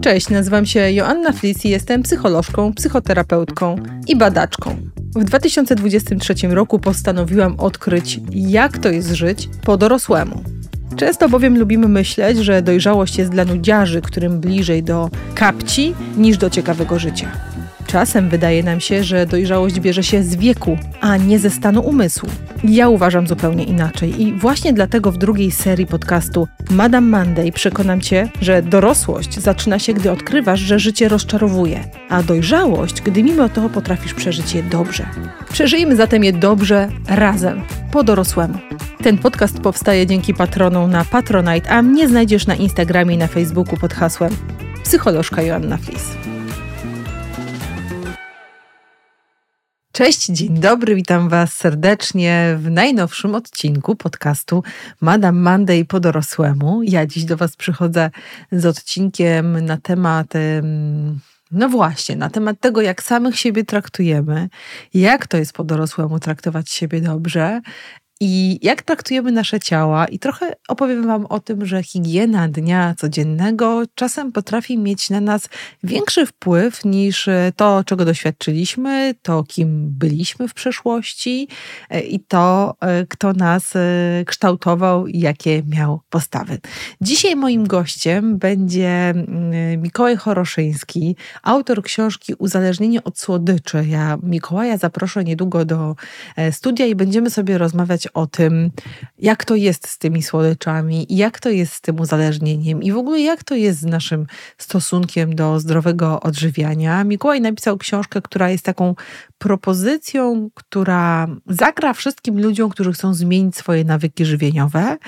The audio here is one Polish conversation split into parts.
Cześć, nazywam się Joanna Flis i jestem psycholożką, psychoterapeutką i badaczką. W 2023 roku postanowiłam odkryć, jak to jest żyć po dorosłemu. Często bowiem lubimy myśleć, że dojrzałość jest dla nudziarzy, którym bliżej do kapci niż do ciekawego życia. Czasem wydaje nam się, że dojrzałość bierze się z wieku, a nie ze stanu umysłu. Ja uważam zupełnie inaczej i właśnie dlatego w drugiej serii podcastu Madame Monday przekonam Cię, że dorosłość zaczyna się, gdy odkrywasz, że życie rozczarowuje, a dojrzałość, gdy mimo to potrafisz przeżyć je dobrze. Przeżyjmy zatem je dobrze razem, po dorosłemu. Ten podcast powstaje dzięki patronom na Patronite, a mnie znajdziesz na Instagramie i na Facebooku pod hasłem psycholożka Joanna Flis. Cześć, dzień dobry, witam Was serdecznie w najnowszym odcinku podcastu Madame Monday po dorosłemu. Ja dziś do Was przychodzę z odcinkiem na temat. No właśnie, na temat tego, jak samych siebie traktujemy, jak to jest po dorosłemu traktować siebie dobrze i jak traktujemy nasze ciała. I trochę opowiem Wam o tym, że higiena dnia codziennego czasem potrafi mieć na nas większy wpływ niż to, czego doświadczyliśmy, to, kim byliśmy w przeszłości e, i to, e, kto nas e, kształtował i jakie miał postawy. Dzisiaj moim gościem będzie mm, Mikołaj Choroszyński, autor książki Uzależnienie od słodyczy. Ja Mikołaja zaproszę niedługo do studia i będziemy sobie rozmawiać o tym, jak to jest z tymi słodyczami, jak to jest z tym uzależnieniem i w ogóle jak to jest z naszym stosunkiem do zdrowego odżywiania. Mikołaj napisał książkę, która jest taką propozycją, która zagra wszystkim ludziom, którzy chcą zmienić swoje nawyki żywieniowe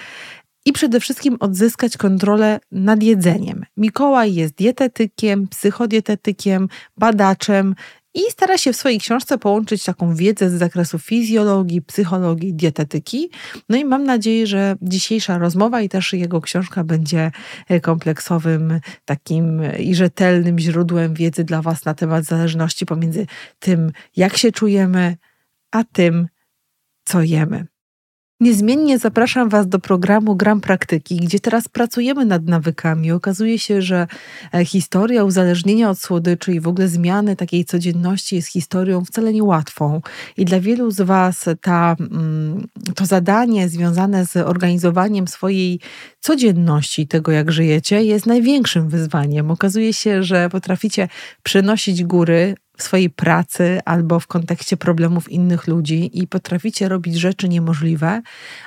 i przede wszystkim odzyskać kontrolę nad jedzeniem. Mikołaj jest dietetykiem, psychodietetykiem, badaczem i stara się w swojej książce połączyć taką wiedzę z zakresu fizjologii, psychologii, dietetyki. No i mam nadzieję, że dzisiejsza rozmowa i też jego książka będzie e, kompleksowym, takim i rzetelnym źródłem wiedzy dla Was na temat zależności pomiędzy tym, jak się czujemy, a tym, co jemy. Niezmiennie zapraszam Was do programu Gram Praktyki, gdzie teraz pracujemy nad nawykami. Okazuje się, że e, historia uzależnienia od słodyczy i w ogóle zmiany takiej codzienności jest historią wcale niełatwą. I dla wielu z Was ta, mm, to zadanie związane z organizowaniem swojej codzienności, tego jak żyjecie, jest największym wyzwaniem. Okazuje się, że potraficie przenosić góry, w swojej pracy albo w kontekście problemów innych ludzi i potraficie robić rzeczy niemożliwe,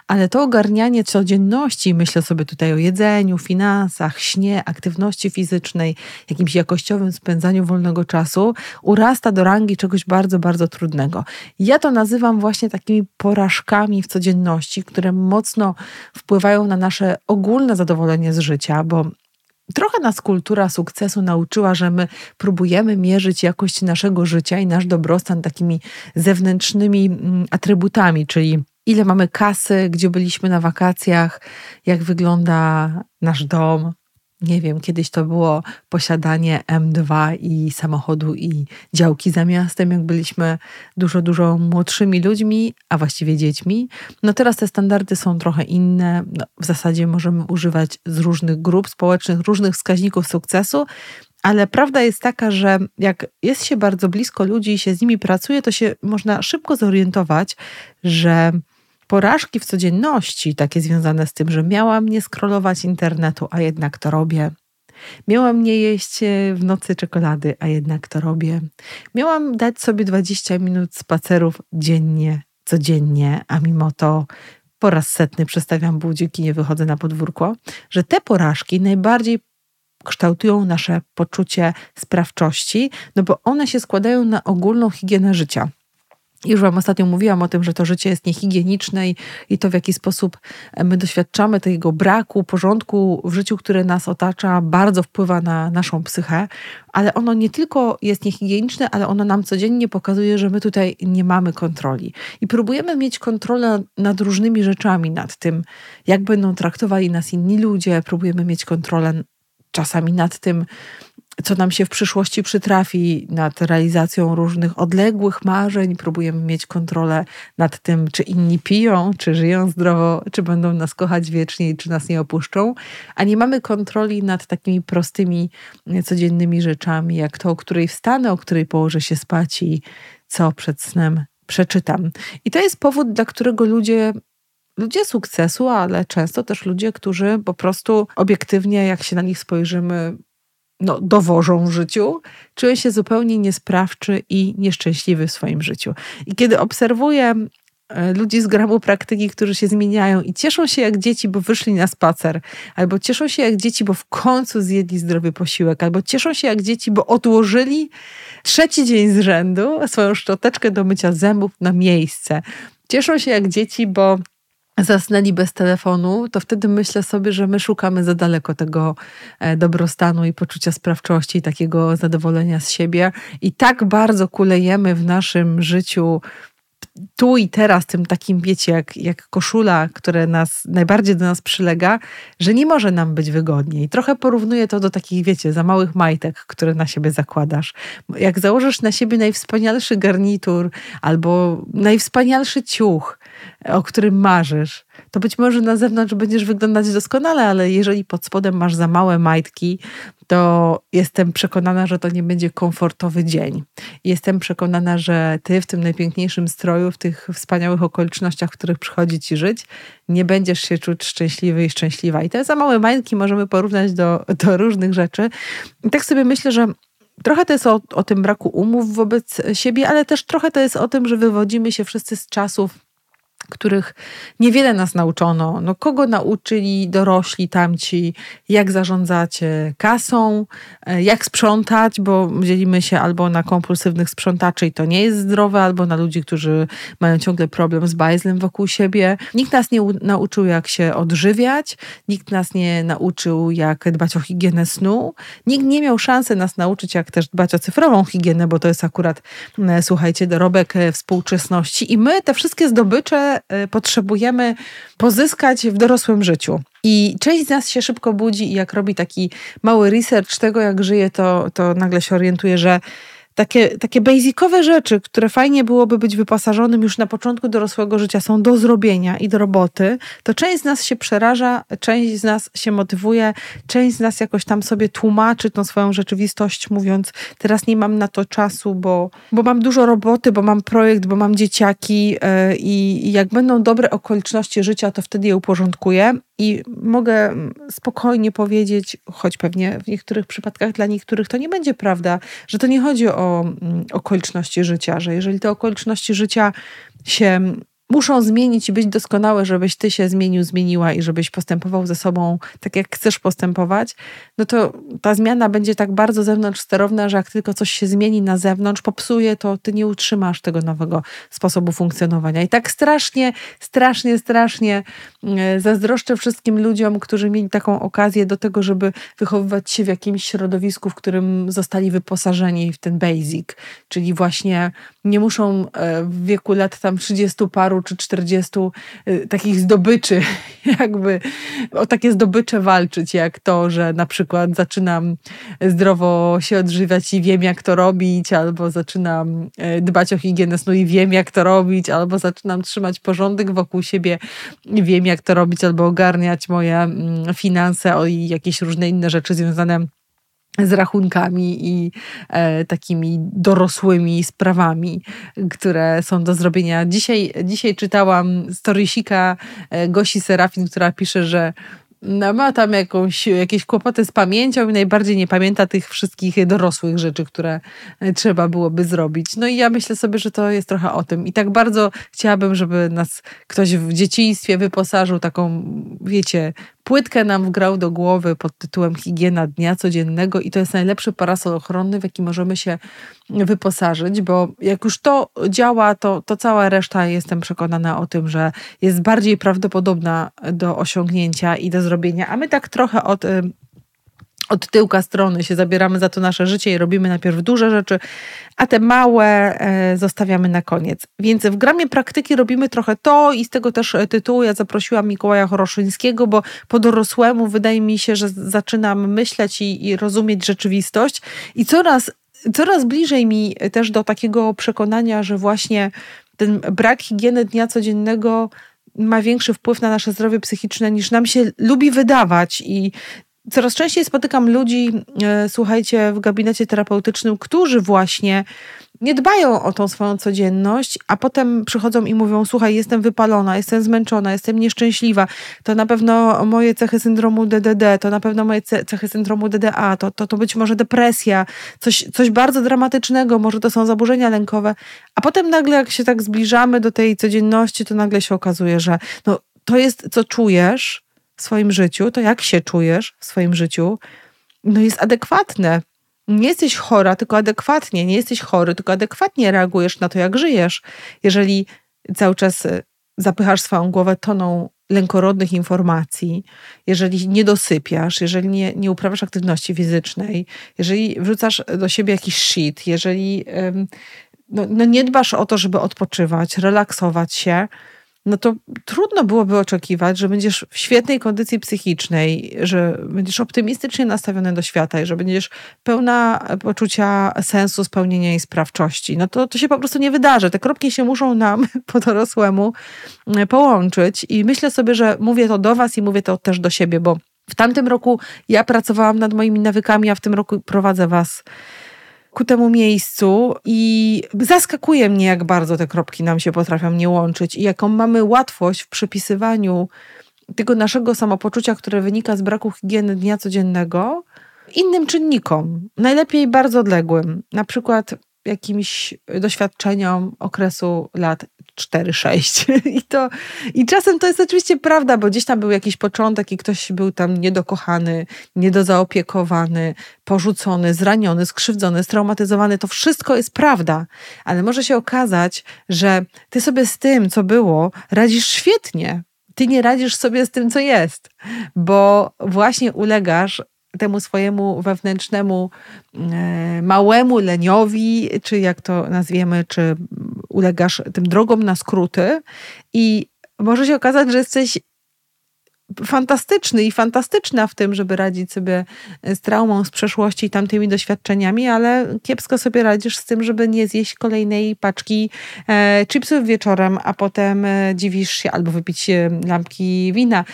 ale to ogarnianie codzienności, myślę sobie tutaj o jedzeniu, finansach, śnie, aktywności fizycznej, jakimś jakościowym spędzaniu wolnego czasu, urasta do rangi czegoś bardzo, bardzo trudnego. Ja to nazywam właśnie takimi porażkami w codzienności, które mocno wpływają na nasze ogólne zadowolenie z życia, bo Trochę nas kultura sukcesu nauczyła, że my próbujemy mierzyć jakość naszego życia i nasz dobrostan takimi zewnętrznymi mm, atrybutami, czyli ile mamy kasy, gdzie byliśmy na wakacjach, jak wygląda nasz dom, nie wiem, kiedyś to było posiadanie M2 i samochodu i działki za miastem, jak byliśmy dużo, dużo młodszymi ludźmi, a właściwie dziećmi. No teraz te standardy są trochę inne. No, w zasadzie możemy używać z różnych grup społecznych, różnych wskaźników sukcesu, ale prawda jest taka, że jak jest się bardzo blisko ludzi i się z nimi pracuje, to się można szybko zorientować, że porażki w codzienności, takie związane z tym, że miałam nie skrolować internetu, a jednak to robię. Miałam nie jeść e, w nocy czekolady, a jednak to robię. Miałam dać sobie 20 minut spacerów dziennie, codziennie, a mimo to po raz setny przestawiam budzik i nie wychodzę na podwórko, że te porażki najbardziej kształtują nasze poczucie sprawczości, no bo one się składają na ogólną higienę życia. Już Wam ostatnio mówiłam o tym, że to życie jest niehigieniczne i, i to, w jaki sposób e, my doświadczamy tego braku porządku w życiu, które nas otacza, bardzo wpływa na naszą psychę, ale ono nie tylko jest niehigieniczne, ale ono nam codziennie pokazuje, że my tutaj nie mamy kontroli. I próbujemy mieć kontrolę nad różnymi rzeczami, nad tym, jak będą traktowali nas inni ludzie, próbujemy mieć kontrolę czasami nad tym, co nam się w przyszłości przytrafi nad realizacją różnych odległych marzeń. Próbujemy mieć kontrolę nad tym, czy inni piją, czy żyją zdrowo, czy będą nas kochać wiecznie, czy nas nie opuszczą, a nie mamy kontroli nad takimi prostymi, codziennymi rzeczami, jak to, o której wstanę, o której położę się spać i co przed snem przeczytam. I to jest powód, dla którego ludzie ludzie sukcesu, ale często też ludzie, którzy po prostu obiektywnie, jak się na nich spojrzymy, no, dowożą w życiu, czują się zupełnie niesprawczy i nieszczęśliwy w swoim życiu. I kiedy obserwuję e, ludzi z gramu praktyki, którzy się zmieniają i cieszą się jak dzieci, bo wyszli na spacer, albo cieszą się jak dzieci, bo w końcu zjedli zdrowy posiłek, albo cieszą się jak dzieci, bo odłożyli trzeci dzień z rzędu swoją szczoteczkę do mycia zębów na miejsce. Cieszą się jak dzieci, bo zasnęli bez telefonu, to wtedy myślę sobie, że my szukamy za daleko tego e, dobrostanu i poczucia sprawczości, i takiego zadowolenia z siebie. I tak bardzo kulejemy w naszym życiu tu i teraz, tym takim, wiecie, jak, jak koszula, które nas najbardziej do nas przylega, że nie może nam być wygodniej. Trochę porównuję to do takich, wiecie, za małych majtek, które na siebie zakładasz. Jak założysz na siebie najwspanialszy garnitur albo najwspanialszy ciuch, o którym marzysz, to być może na zewnątrz będziesz wyglądać doskonale, ale jeżeli pod spodem masz za małe majtki, to jestem przekonana, że to nie będzie komfortowy dzień. Jestem przekonana, że ty w tym najpiękniejszym stroju, w tych wspaniałych okolicznościach, w których przychodzi ci żyć, nie będziesz się czuć szczęśliwy i szczęśliwa. I te za małe majtki możemy porównać do, do różnych rzeczy. I tak sobie myślę, że Trochę to jest o, o tym braku umów wobec siebie, ale też trochę to jest o tym, że wywodzimy się wszyscy z czasów których niewiele nas nauczono. No, kogo nauczyli dorośli tamci, jak zarządzać kasą, e, jak sprzątać, bo dzielimy się albo na kompulsywnych sprzątaczy i to nie jest zdrowe, albo na ludzi, którzy mają ciągle problem z bajzlem wokół siebie. Nikt nas nie nauczył, jak się odżywiać, nikt nas nie nauczył, jak dbać o higienę snu, nikt nie miał szansy nas nauczyć, jak też dbać o cyfrową higienę, bo to jest akurat, słuchajcie, dorobek e, współczesności. I my te wszystkie zdobycze Y, potrzebujemy pozyskać w dorosłym życiu. I część z nas się szybko budzi i jak robi taki mały research tego, jak żyje, to, to nagle się orientuje, że takie, takie basicowe rzeczy, które fajnie byłoby być wyposażonym już na początku dorosłego życia, są do zrobienia i do roboty, to część z nas się przeraża, część z nas się motywuje, część z nas jakoś tam sobie tłumaczy tą swoją rzeczywistość, mówiąc, teraz nie mam na to czasu, bo, bo mam dużo roboty, bo mam projekt, bo mam dzieciaki yy, i jak będą dobre okoliczności życia, to wtedy je uporządkuję. I mogę spokojnie powiedzieć, choć pewnie w niektórych przypadkach dla niektórych to nie będzie prawda, że to nie chodzi o mm, okoliczności życia, że jeżeli te okoliczności życia się muszą zmienić i być doskonałe, żebyś ty się zmienił, zmieniła i żebyś postępował ze sobą tak, jak chcesz postępować, no to ta zmiana będzie tak bardzo zewnątrz sterowna, że jak tylko coś się zmieni na zewnątrz, popsuje, to ty nie utrzymasz tego nowego sposobu funkcjonowania. I tak strasznie, strasznie, strasznie e, zazdroszczę wszystkim ludziom, którzy mieli taką okazję do tego, żeby wychowywać się w jakimś środowisku, w którym zostali wyposażeni w ten basic, czyli właśnie nie muszą e, w wieku lat tam 30 paru czy 40 y, takich zdobyczy, jakby o takie zdobycze walczyć, jak to, że na przykład zaczynam zdrowo się odżywiać i wiem, jak to robić, albo zaczynam y, dbać o higienę snu i wiem, jak to robić, albo zaczynam trzymać porządek wokół siebie i wiem, jak to robić, albo ogarniać moje mm, finanse i jakieś różne inne rzeczy związane z rachunkami i e, takimi dorosłymi sprawami, które są do zrobienia. Dzisiaj, dzisiaj czytałam storysika e, Gosi Serafin, która pisze, że no, ma tam jakąś, jakieś kłopoty z pamięcią i najbardziej nie pamięta tych wszystkich dorosłych rzeczy, które e, trzeba byłoby zrobić. No i ja myślę sobie, że to jest trochę o tym. I tak bardzo chciałabym, żeby nas ktoś w dzieciństwie wyposażył taką, wiecie, płytkę nam wgrał do głowy pod tytułem Higiena dnia codziennego i to jest najlepszy parasol ochronny, w jaki możemy się wyposażyć, bo jak już to działa, to, to cała reszta jestem przekonana o tym, że jest bardziej prawdopodobna do osiągnięcia i do zrobienia, a my tak trochę od od tyłka strony się zabieramy za to nasze życie i robimy najpierw duże rzeczy, a te małe e, zostawiamy na koniec. Więc w gramie praktyki robimy trochę to i z tego też e, tytułu ja zaprosiłam Mikołaja Horoszyńskiego, bo po dorosłemu wydaje mi się, że zaczynam myśleć i, i rozumieć rzeczywistość i coraz, coraz bliżej mi też do takiego przekonania, że właśnie ten brak higieny dnia codziennego ma większy wpływ na nasze zdrowie psychiczne niż nam się lubi wydawać i coraz częściej spotykam ludzi, e, słuchajcie, w gabinecie terapeutycznym, którzy właśnie nie dbają o tą swoją codzienność, a potem przychodzą i mówią: Słuchaj, jestem wypalona, jestem zmęczona, jestem nieszczęśliwa. To na pewno moje cechy syndromu DDD, to na pewno moje cechy syndromu DDA, to, to, to być może depresja, coś, coś bardzo dramatycznego, może to są zaburzenia lękowe. A potem nagle, jak się tak zbliżamy do tej codzienności, to nagle się okazuje, że no, to jest, co czujesz w swoim życiu, to jak się czujesz w swoim życiu, no jest adekwatne. Nie jesteś chora, tylko adekwatnie, nie jesteś chory, tylko adekwatnie reagujesz na to, jak żyjesz. Jeżeli cały czas y, zapychasz swoją głowę toną lękorodnych informacji, jeżeli nie dosypiasz, jeżeli nie, nie uprawiasz aktywności fizycznej, jeżeli wrzucasz do siebie jakiś shit, jeżeli no, no nie dbasz o to, żeby odpoczywać, relaksować się, no to trudno byłoby oczekiwać, że będziesz w świetnej kondycji psychicznej, że będziesz optymistycznie nastawiony do świata i że będziesz pełna poczucia sensu, spełnienia i sprawczości. No to, to się po prostu nie wydarzy. Te kropki się muszą nam po dorosłemu e, połączyć i myślę sobie, że mówię to do was i mówię to też do siebie, bo w tamtym roku ja pracowałam nad moimi nawykami, a w tym roku prowadzę was ku temu miejscu i zaskakuje mnie, jak bardzo te kropki nam się potrafią nie łączyć i jaką mamy łatwość w przypisywaniu tego naszego samopoczucia, które wynika z braku higieny dnia codziennego, innym czynnikom, najlepiej bardzo odległym, na przykład jakimś doświadczeniom okresu lat 4-6. I, to, I czasem to jest oczywiście prawda, bo gdzieś tam był jakiś początek i ktoś był tam niedokochany, niedozaopiekowany, porzucony, zraniony, skrzywdzony, straumatyzowany. To wszystko jest prawda, ale może się okazać, że ty sobie z tym, co było, radzisz świetnie. Ty nie radzisz sobie z tym, co jest, bo właśnie ulegasz temu swojemu wewnętrznemu e, małemu leniowi, czy jak to nazwiemy, czy ulegasz tym drogom na skróty i może się okazać, że jesteś fantastyczny i fantastyczna w tym, żeby radzić sobie z traumą z przeszłości i tamtymi doświadczeniami, ale kiepsko sobie radzisz z tym, żeby nie zjeść kolejnej paczki e, chipsów wieczorem, a potem e, dziwisz się, albo wypić lampki wina,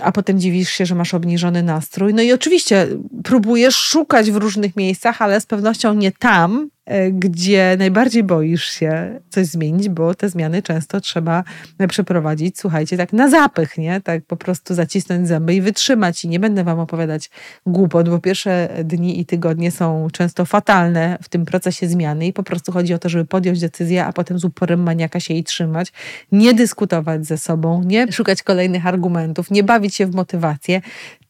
a potem dziwisz się, że masz obniżony nastrój. No i oczywiście próbujesz szukać w różnych miejscach, ale z pewnością nie tam, E, gdzie najbardziej boisz się coś zmienić, bo te zmiany często trzeba przeprowadzić, słuchajcie, tak na zapych, nie? Tak po prostu zacisnąć zęby i wytrzymać. I nie będę wam opowiadać głupot, bo pierwsze dni i tygodnie są często fatalne w tym procesie zmiany i po prostu chodzi o to, żeby podjąć decyzję, a potem z uporem maniaka się jej trzymać, nie dyskutować ze sobą, nie szukać kolejnych argumentów, nie bawić się w motywację,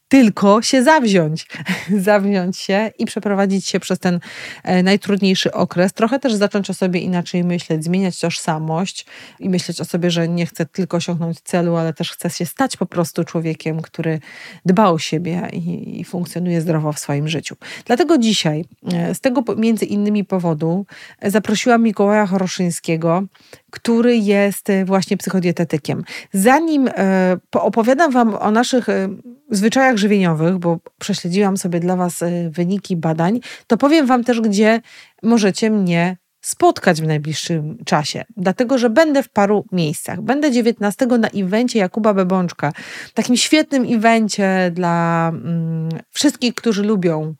tylko się zawziąć, zawziąć się i przeprowadzić się przez ten e, najtrudniejszy okres. Trochę też zacząć o sobie inaczej myśleć, zmieniać tożsamość i myśleć o sobie, że nie chcę tylko osiągnąć celu, ale też chcę się stać po prostu człowiekiem, który dba o siebie i, i funkcjonuje zdrowo w swoim życiu. Dlatego dzisiaj, e, z tego między innymi powodu, e, zaprosiłam Mikołaja Choroszyńskiego, który jest właśnie psychodietetykiem. Zanim opowiadam Wam o naszych zwyczajach żywieniowych, bo prześledziłam sobie dla Was y, wyniki badań, to powiem Wam też, gdzie możecie mnie spotkać w najbliższym czasie, dlatego że będę w paru miejscach. Będę 19 na evencie Jakuba Bebączka, takim świetnym evencie dla mm, wszystkich, którzy lubią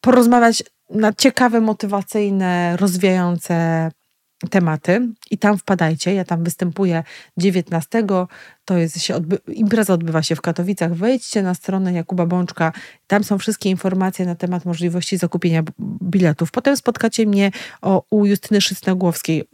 porozmawiać na ciekawe, motywacyjne, rozwijające tematy i tam wpadajcie. Ja tam występuję 19. To jest się odby impreza odbywa się w Katowicach. Wejdźcie na stronę Jakuba Bączka. Tam są wszystkie informacje na temat możliwości zakupienia biletów. Potem spotkacie mnie o, u Justyny Szysnogłowskiej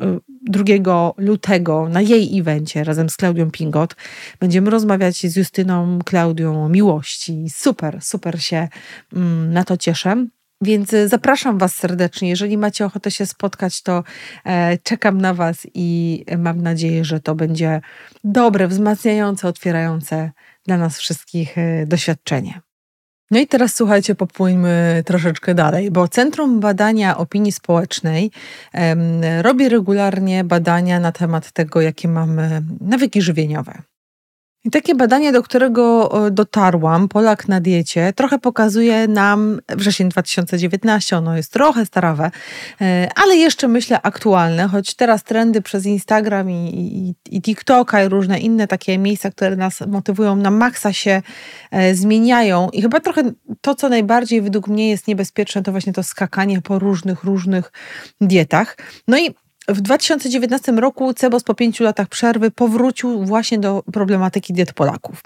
2 y, lutego na jej evencie razem z Klaudią Pingot. Będziemy rozmawiać z Justyną, Klaudią o miłości. Super, super się mm, na to cieszę. Więc y, zapraszam Was serdecznie. Jeżeli macie ochotę się spotkać, to e, czekam na Was i mam nadzieję, że to będzie dobre, wzmacniające, otwierające dla nas wszystkich e, doświadczenie. No i teraz słuchajcie, popłyńmy troszeczkę dalej, bo Centrum Badania Opinii Społecznej robi regularnie badania na temat tego, jakie mamy nawyki żywieniowe. I takie badanie, do którego dotarłam, Polak na diecie, trochę pokazuje nam wrzesień 2019, ono jest trochę starawe, e, ale jeszcze myślę aktualne, choć teraz trendy przez Instagram i, i, i TikToka i różne inne takie miejsca, które nas motywują na maksa się e, zmieniają. I chyba trochę to, co najbardziej według mnie jest niebezpieczne, to właśnie to skakanie po różnych, różnych dietach. No i w 2019 roku Cebos po pięciu latach przerwy powrócił właśnie do problematyki diet Polaków.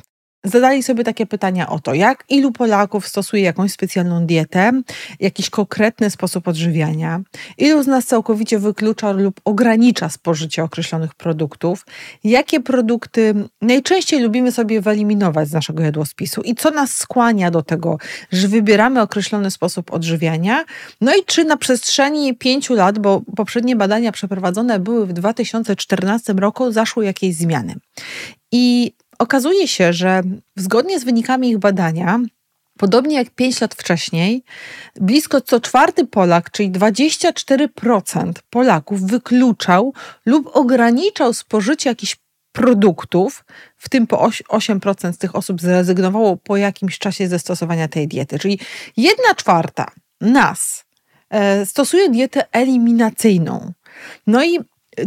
Zadali sobie takie pytania o to, jak ilu Polaków stosuje jakąś specjalną dietę, jakiś konkretny sposób odżywiania, ilu z nas całkowicie wyklucza lub ogranicza spożycie określonych produktów, jakie produkty najczęściej lubimy sobie wyeliminować z naszego jadłospisu i co nas skłania do tego, że wybieramy określony sposób odżywiania, no i czy na przestrzeni pięciu lat, bo poprzednie badania przeprowadzone były w 2014 roku, zaszły jakieś zmiany. I Okazuje się, że zgodnie z wynikami ich badania, Podobnie jak 5 lat wcześniej, blisko co czwarty Polak, czyli 24% Polaków wykluczał lub ograniczał spożycie jakichś produktów, w tym po 8% z tych osób zrezygnowało po jakimś czasie ze stosowania tej diety. Czyli 1 czwarta nas e, stosuje dietę eliminacyjną. No i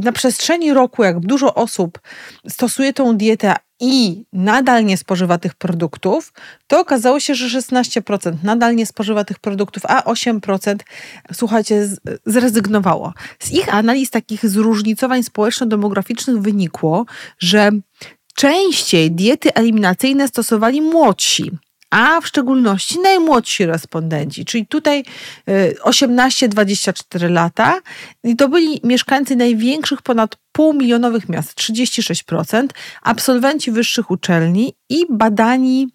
na przestrzeni roku, jak dużo osób stosuje tą dietę i nadal nie spożywa tych produktów, to okazało się, że 16% nadal nie spożywa tych produktów, a 8% słuchajcie, zrezygnowało. Z ich analiz takich zróżnicowań społeczno-demograficznych wynikło, że częściej diety eliminacyjne stosowali młodsi a w szczególności najmłodsi respondenci, czyli tutaj 18-24 y, lata. I to byli mieszkańcy największych ponad półmilionowych miast, 36%, absolwenci wyższych uczelni i badani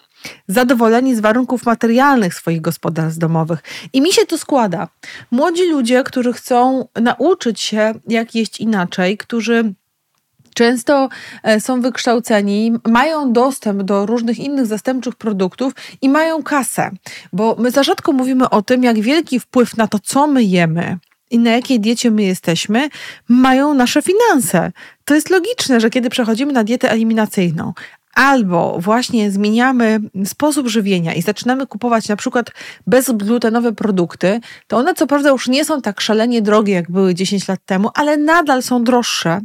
zadowoleni z warunków materialnych swoich gospodarstw domowych. I mi się to składa. Młodzi ludzie, którzy chcą nauczyć się, jak jeść inaczej, którzy często e, są wykształceni, mają dostęp do różnych innych zastępczych produktów i mają kasę, bo my za rzadko mówimy o tym, jak wielki wpływ na to, co my jemy, i na jakiej diecie my jesteśmy, mają nasze finanse. To jest logiczne, że kiedy przechodzimy na dietę eliminacyjną, albo właśnie zmieniamy sposób żywienia i zaczynamy kupować na przykład bezglutenowe produkty, to one co prawda już nie są tak szalenie drogie, jak były 10 lat temu, ale nadal są droższe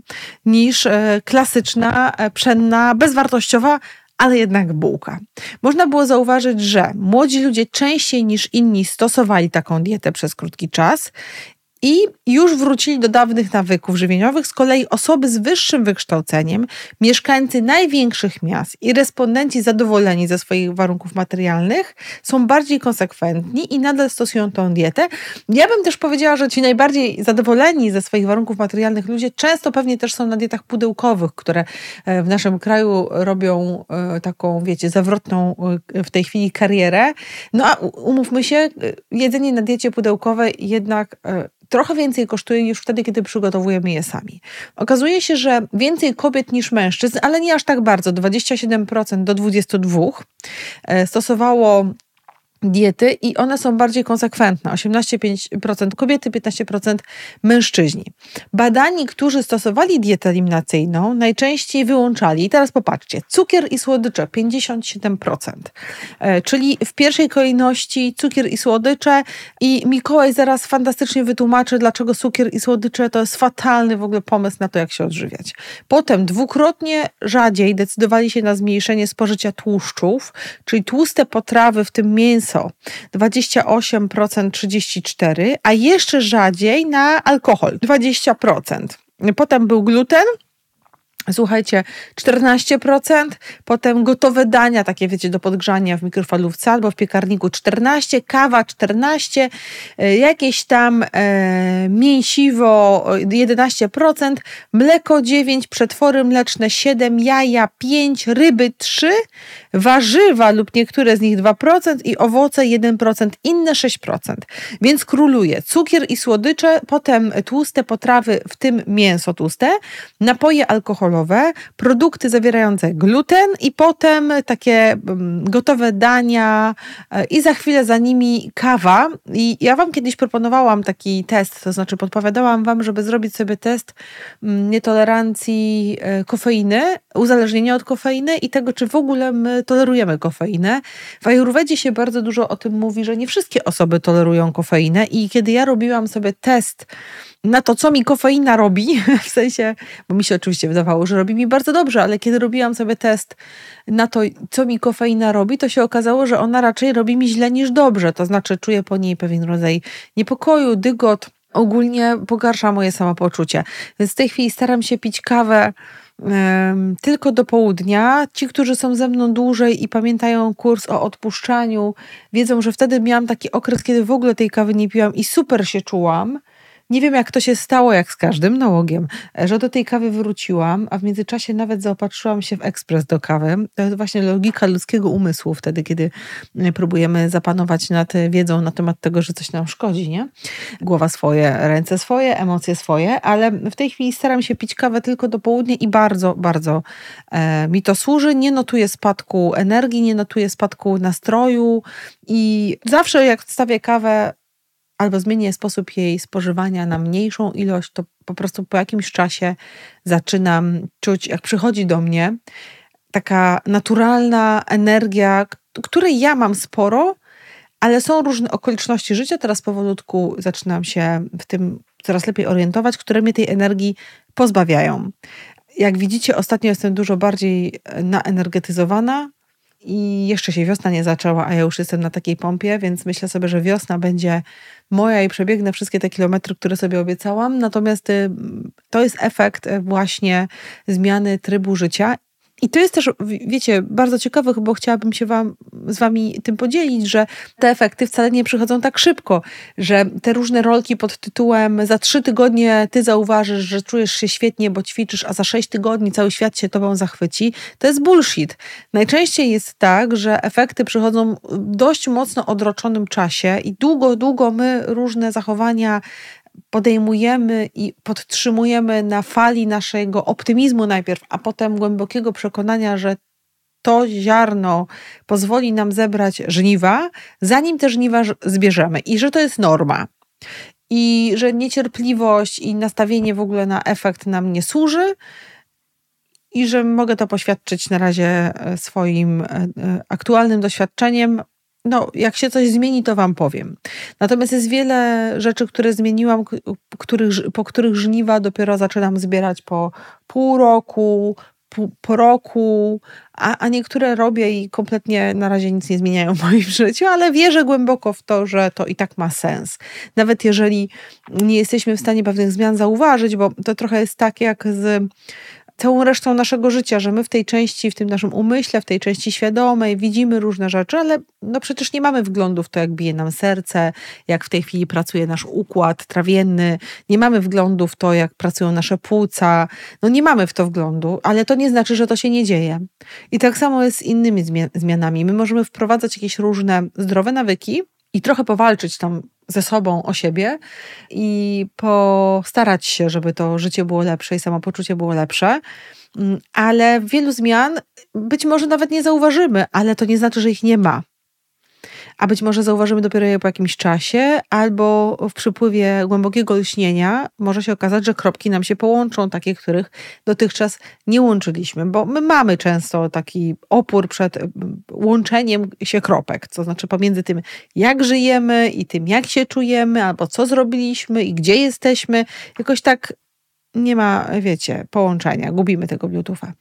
niż e, klasyczna, e, pszenna, bezwartościowa, ale jednak bułka. Można było zauważyć, że młodzi ludzie częściej niż inni stosowali taką dietę przez krótki czas i już wrócili do dawnych nawyków żywieniowych. Z kolei osoby z wyższym wykształceniem, mieszkańcy największych miast i respondenci zadowoleni ze swoich warunków materialnych są bardziej konsekwentni i nadal stosują tą dietę. Ja bym też powiedziała, że ci najbardziej zadowoleni ze swoich warunków materialnych ludzie często pewnie też są na dietach pudełkowych, które e, w naszym kraju robią e, taką, wiecie, zawrotną e, w tej chwili karierę. No a umówmy się, jedzenie na diecie pudełkowej jednak trochę więcej kosztuje niż wtedy, kiedy przygotowujemy je sami. Okazuje się, że więcej kobiet niż mężczyzn, ale nie aż tak bardzo, 27% do 22% e, stosowało diety i one są bardziej konsekwentne. 18% kobiety, 15% mężczyźni. Badani, którzy stosowali dietę eliminacyjną, najczęściej wyłączali, i teraz popatrzcie, cukier i słodycze 57%, e, czyli w pierwszej kolejności cukier i słodycze i Mikołaj zaraz fantastycznie wytłumaczy, dlaczego cukier i słodycze to jest fatalny w ogóle pomysł na to, jak się odżywiać. Potem dwukrotnie rzadziej decydowali się na zmniejszenie spożycia tłuszczów, czyli tłuste potrawy, w tym mięso, mięso 28%, 34%, a jeszcze rzadziej na alkohol 20%. Potem był gluten Słuchajcie, 14%, potem gotowe dania, takie wiecie, do podgrzania w mikrofalówce albo w piekarniku 14, kawa 14, e, jakieś tam e, mięsiwo 11%, mleko 9, przetwory mleczne 7, jaja 5, ryby 3, warzywa lub niektóre z nich 2% i owoce 1%, inne 6%. Więc króluje cukier i słodycze, potem tłuste potrawy, w tym mięso tłuste, napoje alkoholowe, produkty zawierające gluten i potem takie mm, gotowe dania e, i za chwilę za nimi kawa. I ja Wam kiedyś proponowałam taki test, to znaczy podpowiadałam Wam, żeby zrobić sobie test mm, nietolerancji e, kofeiny, uzależnienia od kofeiny i tego, czy w ogóle my tolerujemy kofeinę. W Ajurwedzie się bardzo dużo o tym mówi, że nie wszystkie osoby tolerują kofeinę i kiedy ja robiłam sobie test na to, co mi kofeina robi, w sensie, bo mi się oczywiście wydawało, że robi mi bardzo dobrze, ale kiedy robiłam sobie test na to, co mi kofeina robi, to się okazało, że ona raczej robi mi źle niż dobrze. To znaczy, czuję po niej pewien rodzaj niepokoju, dygot, ogólnie pogarsza moje samopoczucie. Więc w tej chwili staram się pić kawę tylko do południa. Ci, którzy są ze mną dłużej i pamiętają kurs o odpuszczaniu, wiedzą, że wtedy miałam taki okres, kiedy w ogóle tej kawy nie piłam i super się czułam. Nie wiem, jak to się stało, jak z każdym nałogiem, że do tej kawy wróciłam, a w międzyczasie nawet zaopatrzyłam się w ekspres do kawy. To jest właśnie logika ludzkiego umysłu wtedy, kiedy e, próbujemy zapanować nad wiedzą na temat tego, że coś nam szkodzi, nie? Głowa swoje, ręce swoje, emocje swoje, ale w tej chwili staram się pić kawę tylko do południa i bardzo, bardzo e, mi to służy. Nie notuję spadku energii, nie notuję spadku nastroju i zawsze jak stawię kawę, albo zmienię sposób jej spożywania na mniejszą ilość, to po prostu po jakimś czasie zaczynam czuć, jak przychodzi do mnie taka naturalna energia, której ja mam sporo, ale są różne okoliczności życia. Teraz powolutku zaczynam się w tym coraz lepiej orientować, które mnie tej energii pozbawiają. Jak widzicie, ostatnio jestem dużo bardziej naenergetyzowana, i jeszcze się wiosna nie zaczęła, a ja już jestem na takiej pompie, więc myślę sobie, że wiosna będzie moja i przebiegnę wszystkie te kilometry, które sobie obiecałam. Natomiast y, to jest efekt y, właśnie zmiany trybu życia i to jest też, wiecie, bardzo ciekawe, bo chciałabym się wam, z wami tym podzielić, że te efekty wcale nie przychodzą tak szybko, że te różne rolki pod tytułem za trzy tygodnie ty zauważysz, że czujesz się świetnie, bo ćwiczysz, a za sześć tygodni cały świat się tobą zachwyci, to jest bullshit. Najczęściej jest tak, że efekty przychodzą w dość mocno odroczonym czasie i długo, długo my różne zachowania podejmujemy i podtrzymujemy na fali naszego optymizmu najpierw, a potem głębokiego przekonania, że to ziarno pozwoli nam zebrać żniwa, zanim te żniwa zbierzemy i że to jest norma. I że niecierpliwość i nastawienie w ogóle na efekt nam nie służy, i że mogę to poświadczyć na razie e, swoim e, e, aktualnym doświadczeniem, no, jak się coś zmieni, to Wam powiem. Natomiast jest wiele rzeczy, które zmieniłam, których, po których żniwa dopiero zaczynam zbierać po pół roku, po, po roku, a, a niektóre robię i kompletnie na razie nic nie zmieniają w moim życiu, ale wierzę głęboko w to, że to i tak ma sens. Nawet jeżeli nie jesteśmy w stanie pewnych zmian zauważyć, bo to trochę jest tak jak z całą resztą naszego życia, że my w tej części, w tym naszym umyśle, w tej części świadomej widzimy różne rzeczy, ale no przecież nie mamy wglądu w to, jak bije nam serce, jak w tej chwili pracuje nasz układ trawienny, nie mamy wglądu w to, jak pracują nasze płuca, no nie mamy w to wglądu, ale to nie znaczy, że to się nie dzieje. I tak samo jest z innymi zmianami. My możemy wprowadzać jakieś różne zdrowe nawyki, i trochę powalczyć tam ze sobą o siebie i postarać się, żeby to życie było lepsze i samopoczucie było lepsze. Mm, ale wielu zmian być może nawet nie zauważymy, ale to nie znaczy, że ich nie ma a być może zauważymy dopiero je po jakimś czasie, albo w przypływie głębokiego lśnienia może się okazać, że kropki nam się połączą, takie, których dotychczas nie łączyliśmy, bo my mamy często taki opór przed łączeniem się kropek, to znaczy pomiędzy tym, jak żyjemy i tym, jak się czujemy, albo co zrobiliśmy i gdzie jesteśmy, jakoś tak nie ma, wiecie, połączenia, gubimy tego Bluetootha.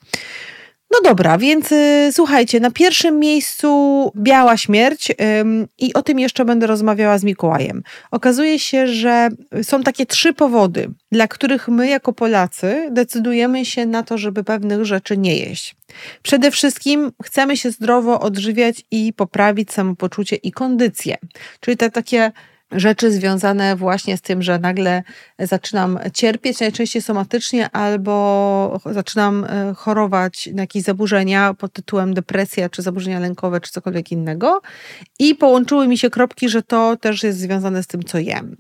No dobra, więc y, słuchajcie, na pierwszym miejscu biała śmierć i o tym jeszcze będę rozmawiała z Mikołajem. Okazuje się, że są takie trzy powody, dla których my jako Polacy decydujemy się na to, żeby pewnych rzeczy nie jeść. Przede wszystkim chcemy się zdrowo odżywiać i poprawić samopoczucie i kondycję. Czyli te takie rzeczy związane właśnie z tym, że nagle zaczynam cierpieć, najczęściej somatycznie, albo zaczynam e, chorować na jakieś zaburzenia pod tytułem depresja, czy zaburzenia lękowe, czy cokolwiek innego. I połączyły mi się kropki, że to też jest związane z tym, co jem.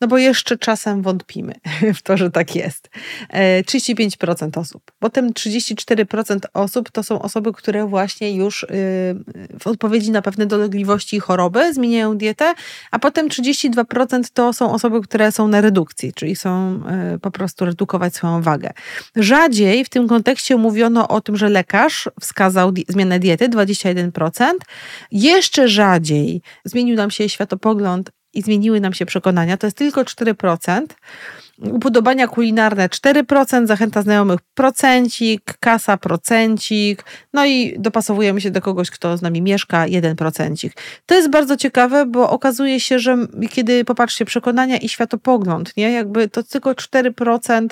No bo jeszcze czasem wątpimy w to, że tak jest. 35% e, osób. Potem 34% osób to są osoby, które właśnie już y, w odpowiedzi na pewne dolegliwości i choroby zmieniają dietę, a potem 32% to są osoby, które są na redukcji, czyli są y, po prostu redukować swoją wagę. Rzadziej w tym kontekście mówiono o tym, że lekarz wskazał zmianę diety 21%. Jeszcze rzadziej zmienił nam się światopogląd i zmieniły nam się przekonania, to jest tylko 4%. Upodobania kulinarne 4%, zachęta znajomych procencik, kasa procencik, no i dopasowujemy się do kogoś, kto z nami mieszka, 1%. To jest bardzo ciekawe, bo okazuje się, że kiedy popatrzcie, przekonania i światopogląd, nie? Jakby to tylko 4%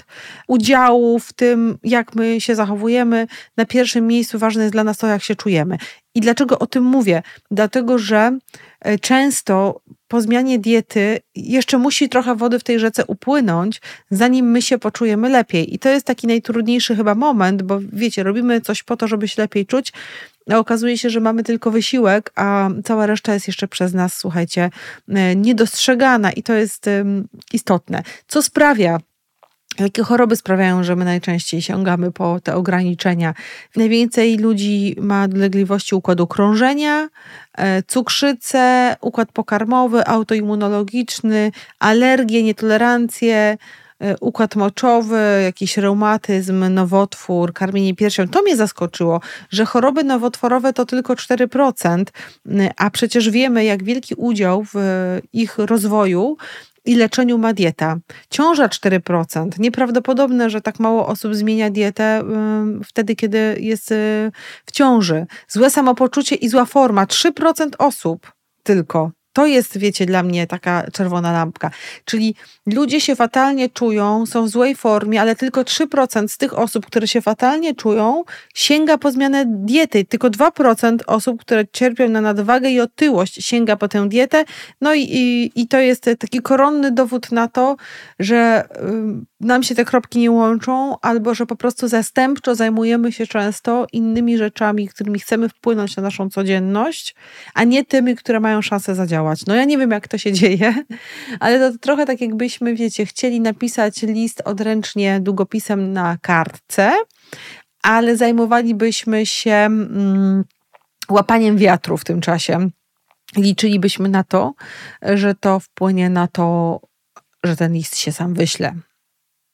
udziału w tym, jak my się zachowujemy. Na pierwszym miejscu ważne jest dla nas to, jak się czujemy. I dlaczego o tym mówię? Dlatego, że e, często po zmianie diety jeszcze musi trochę wody w tej rzece upłynąć, zanim my się poczujemy lepiej. I to jest taki najtrudniejszy chyba moment, bo wiecie, robimy coś po to, żeby się lepiej czuć, a okazuje się, że mamy tylko wysiłek, a cała reszta jest jeszcze przez nas, słuchajcie, e, niedostrzegana i to jest istotne. Co sprawia, Jakie choroby sprawiają, że my najczęściej sięgamy po te ograniczenia? Najwięcej ludzi ma dolegliwości układu krążenia, e, cukrzycę, układ pokarmowy, autoimmunologiczny, alergie, nietolerancje, e, układ moczowy, jakiś reumatyzm, nowotwór, karmienie piersią. To mnie zaskoczyło, że choroby nowotworowe to tylko 4%, a przecież wiemy, jak wielki udział w ich rozwoju i leczeniu ma dieta. Ciąża 4%. Nieprawdopodobne, że tak mało osób zmienia dietę wtedy, kiedy jest y, w ciąży. Złe samopoczucie i zła forma. 3% osób tylko to jest, wiecie, dla mnie taka czerwona lampka. Czyli ludzie się fatalnie czują, są w złej formie, ale tylko 3% z tych osób, które się fatalnie czują, sięga po zmianę diety. Tylko 2% osób, które cierpią na nadwagę i otyłość, sięga po tę dietę. No i, i, i to jest taki koronny dowód na to, że nam się te kropki nie łączą, albo że po prostu zastępczo zajmujemy się często innymi rzeczami, którymi chcemy wpłynąć na naszą codzienność, a nie tymi, które mają szansę zadziałać działać. No ja nie wiem, jak to się dzieje, ale to trochę tak jakbyśmy, wiecie, chcieli napisać list odręcznie długopisem na kartce, ale zajmowalibyśmy się mm, łapaniem wiatru w tym czasie. Liczylibyśmy na to, że to wpłynie na to, że ten list się sam wyśle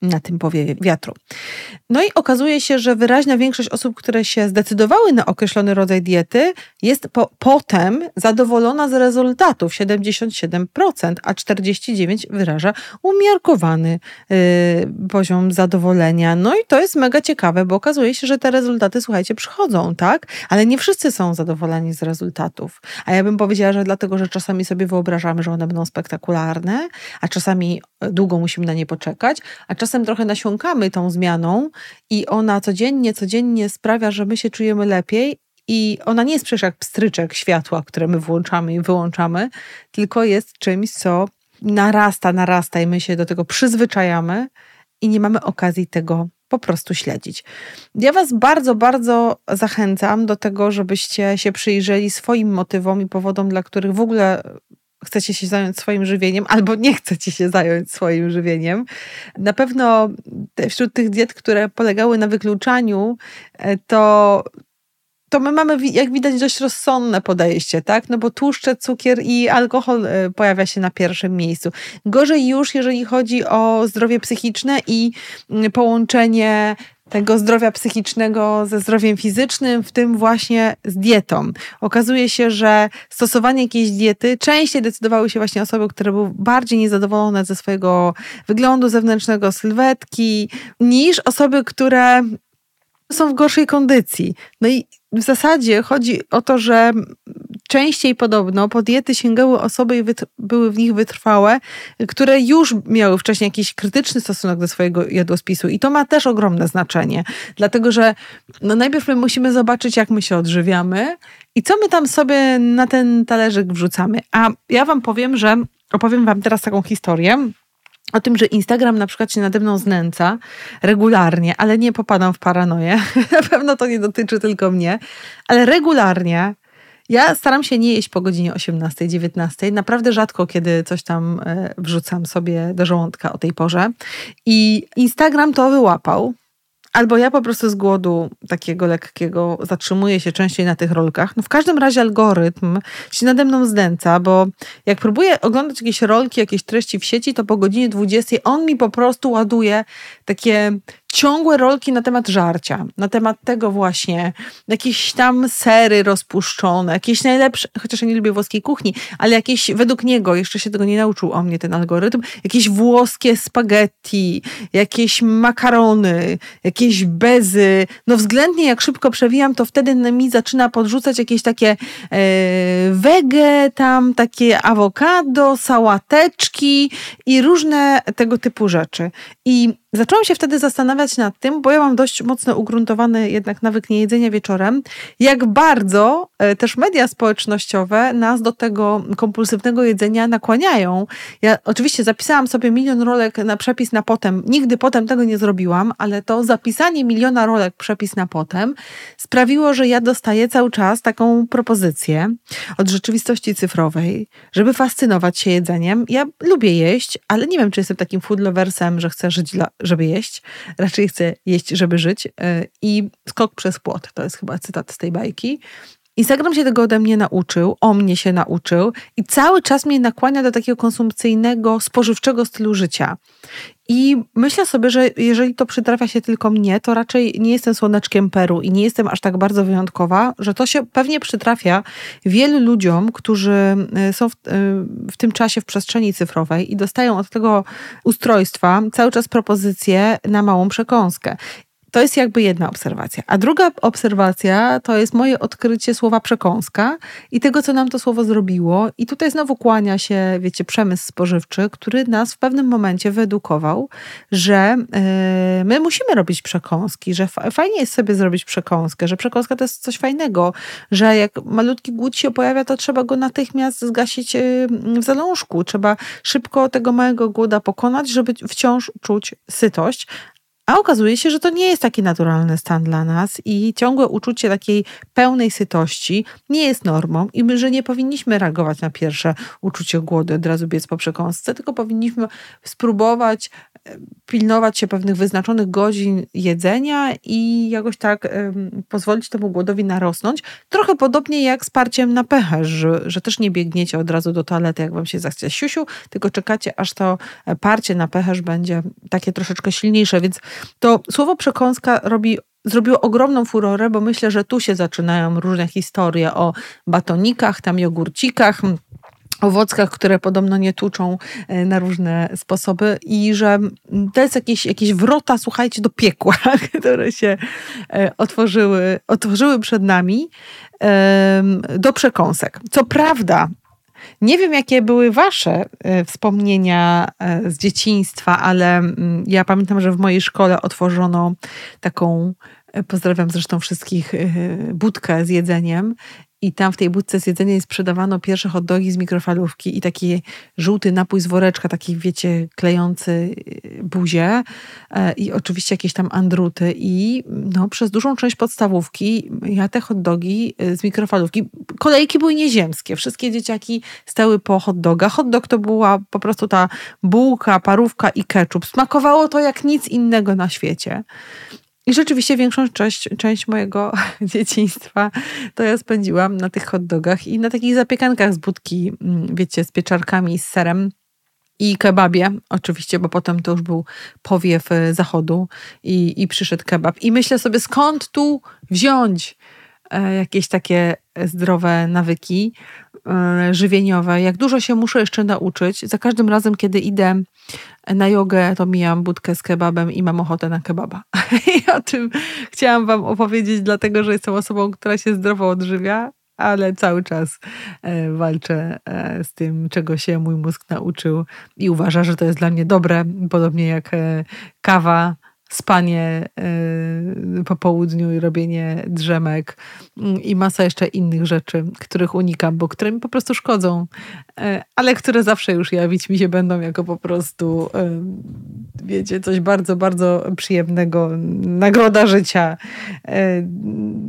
na tym powiewie wiatru. No i okazuje się, że wyraźna większość osób, które się zdecydowały na określony rodzaj diety, jest po, potem zadowolona z rezultatów 77%, a 49% wyraża umiarkowany yy, poziom zadowolenia. No i to jest mega ciekawe, bo okazuje się, że te rezultaty, słuchajcie, przychodzą, tak? Ale nie wszyscy są zadowoleni z rezultatów. A ja bym powiedziała, że dlatego, że czasami sobie wyobrażamy, że one będą spektakularne, a czasami długo musimy na nie poczekać, a czasami czasem trochę nasiąkamy tą zmianą i ona codziennie, codziennie sprawia, że my się czujemy lepiej i ona nie jest przecież jak pstryczek światła, które my włączamy i wyłączamy, tylko jest czymś, co narasta, narasta i my się do tego przyzwyczajamy i nie mamy okazji tego po prostu śledzić. Ja Was bardzo, bardzo zachęcam do tego, żebyście się przyjrzeli swoim motywom i powodom, dla których w ogóle chcecie się zająć swoim żywieniem, albo nie chcecie się zająć swoim żywieniem. Na pewno wśród tych diet, które polegały na wykluczaniu, e, to to my mamy, jak widać, dość rozsądne podejście, tak? No bo tłuszcze, cukier i alkohol e, pojawia się na pierwszym miejscu. Gorzej już, jeżeli chodzi o zdrowie psychiczne i mm, połączenie tego zdrowia psychicznego ze zdrowiem fizycznym, w tym właśnie z dietą. Okazuje się, że stosowanie jakiejś diety częściej decydowały się właśnie osoby, które były bardziej niezadowolone ze swojego wyglądu zewnętrznego, sylwetki, niż osoby, które są w gorszej kondycji. No i w zasadzie chodzi o to, że częściej podobno po diety sięgały osoby i były w nich wytrwałe, które już miały wcześniej jakiś krytyczny stosunek do swojego jadłospisu. I to ma też ogromne znaczenie, dlatego że no najpierw my musimy zobaczyć, jak my się odżywiamy i co my tam sobie na ten talerzyk wrzucamy. A ja wam powiem, że opowiem wam teraz taką historię o tym, że Instagram na przykład się nade mną znęca regularnie, ale nie popadam w paranoję. na pewno to nie dotyczy tylko mnie, ale regularnie Ja staram się nie jeść po godzinie 18, 19. Naprawdę rzadko, kiedy coś tam e, wrzucam sobie do żołądka o tej porze. I Instagram to wyłapał. Albo ja po prostu z głodu takiego lekkiego zatrzymuję się częściej na tych rolkach. No w każdym razie algorytm się nade mną zdęca, bo jak próbuję oglądać jakieś rolki, jakieś treści w sieci, to po godzinie 20 on mi po prostu ładuje takie ciągłe rolki na temat żarcia, na temat tego właśnie, jakieś tam sery rozpuszczone, jakieś najlepsze, chociaż ja nie lubię włoskiej kuchni, ale jakieś, według niego, jeszcze się tego nie nauczył o mnie ten algorytm, jakieś włoskie spaghetti, jakieś makarony, jakieś bezy, no względnie jak szybko przewijam, to wtedy mi zaczyna podrzucać jakieś takie e, wege, tam takie awokado, sałateczki i różne tego typu rzeczy. I Zaczęłam się wtedy zastanawiać nad tym, bo ja mam dość mocno ugruntowany jednak nawyk niejedzenia wieczorem, jak bardzo e, też media społecznościowe nas do tego kompulsywnego jedzenia nakłaniają. Ja oczywiście zapisałam sobie milion rolek na przepis na potem. Nigdy potem tego nie zrobiłam, ale to zapisanie miliona rolek przepis na potem sprawiło, że ja dostaję cały czas taką propozycję od rzeczywistości cyfrowej, żeby fascynować się jedzeniem. Ja lubię jeść, ale nie wiem, czy jestem takim food loversem, że chcę żyć dla żeby jeść, raczej chcę jeść, żeby żyć. E, I skok przez płot, to jest chyba cytat z tej bajki. Instagram się tego ode mnie nauczył, o mnie się nauczył i cały czas mnie nakłania do takiego konsumpcyjnego, spożywczego stylu życia. I myślę sobie, że jeżeli to przytrafia się tylko mnie, to raczej nie jestem słoneczkiem Peru i nie jestem aż tak bardzo wyjątkowa, że to się pewnie przytrafia wielu ludziom, którzy e, są w, e, w tym czasie w przestrzeni cyfrowej i dostają od tego ustrojstwa cały czas propozycje na małą przekąskę. To jest jakby jedna obserwacja. A druga obserwacja to jest moje odkrycie słowa przekąska i tego, co nam to słowo zrobiło. I tutaj znowu kłania się, wiecie, przemysł spożywczy, który nas w pewnym momencie wyedukował, że yy, my musimy robić przekąski, że fajnie jest sobie zrobić przekąskę, że przekąska to jest coś fajnego, że jak malutki głód się pojawia, to trzeba go natychmiast zgasić yy, w zalążku. Trzeba szybko tego małego głoda pokonać, żeby wciąż czuć sytość, a okazuje się, że to nie jest taki naturalny stan dla nas i ciągłe uczucie takiej pełnej sytości nie jest normą i my, że nie powinniśmy reagować na pierwsze uczucie głodu, od razu biec po przekąsce, tylko powinniśmy spróbować pilnować się pewnych wyznaczonych godzin jedzenia i jakoś tak um, pozwolić temu głodowi narosnąć. Trochę podobnie jak z parciem na pechę, że, że też nie biegniecie od razu do toalety, jak wam się zachce siusiu, tylko czekacie, aż to e, parcie na pechę będzie takie troszeczkę silniejsze, więc to słowo przekąska robi zrobiło ogromną furorę, bo myślę, że tu się zaczynają różne historie o batonikach, tam jogurcikach, owockach, które podobno nie tuczą e, na różne sposoby i że to jest jakieś, jakieś wrota, słuchajcie, do piekła, które się e, otworzyły, otworzyły przed nami do przekąsek. Co prawda, nie wiem, jakie były Wasze e, wspomnienia e, z dzieciństwa, ale mm, ja pamiętam, że w mojej szkole otworzono taką, e, pozdrawiam zresztą wszystkich, budkę z jedzeniem i tam w tej budce z jedzeniem sprzedawano pierwsze hot dogi z mikrofalówki i taki żółty napój z woreczka, taki wiecie, klejący y, buzię e, i oczywiście jakieś tam andruty i no, przez dużą część podstawówki ja te hot dogi y, z mikrofalówki, kolejki były nieziemskie, wszystkie dzieciaki stały po hot doga. Hot dog to była po prostu ta bułka, parówka i ketchup. Smakowało to jak nic innego na świecie. I rzeczywiście większą część, część mojego dzieciństwa to ja spędziłam na tych hot dogach i na takich zapiekankach z budki, mm, wiecie, z pieczarkami, z serem i kebabie, oczywiście, bo potem to już był powiew e, zachodu i, i przyszedł kebab. I myślę sobie, skąd tu wziąć e, jakieś takie zdrowe nawyki e, żywieniowe, jak dużo się muszę jeszcze nauczyć. Za każdym razem, kiedy idę na jogę, to mijam budkę z kebabem i mam ochotę na kebaba. I o tym chciałam Wam opowiedzieć, dlatego że jestem osobą, która się zdrowo odżywia, ale cały czas e, walczę e, z tym, czego się mój mózg nauczył i uważa, że to jest dla mnie dobre, podobnie jak kawa spanie y, po południu i robienie drzemek mm, i masa jeszcze innych rzeczy, których unikam, bo które mi po prostu szkodzą, y, ale które zawsze już jawić mi się będą jako po prostu y, wiecie, coś bardzo, bardzo przyjemnego. Nagroda życia.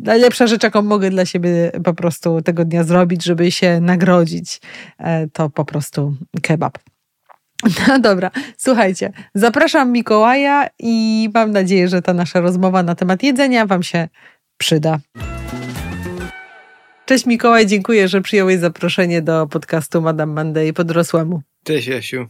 Najlepsza rzecz, jaką mogę dla siebie po prostu tego dnia zrobić, żeby się nagrodzić, to po prostu kebab. No dobra, słuchajcie, zapraszam Mikołaja i mam nadzieję, że ta nasza rozmowa na temat jedzenia Wam się przyda. Cześć Mikołaj, dziękuję, że przyjąłeś zaproszenie do podcastu Madame Monday podrosłemu. Cześć Jasiu,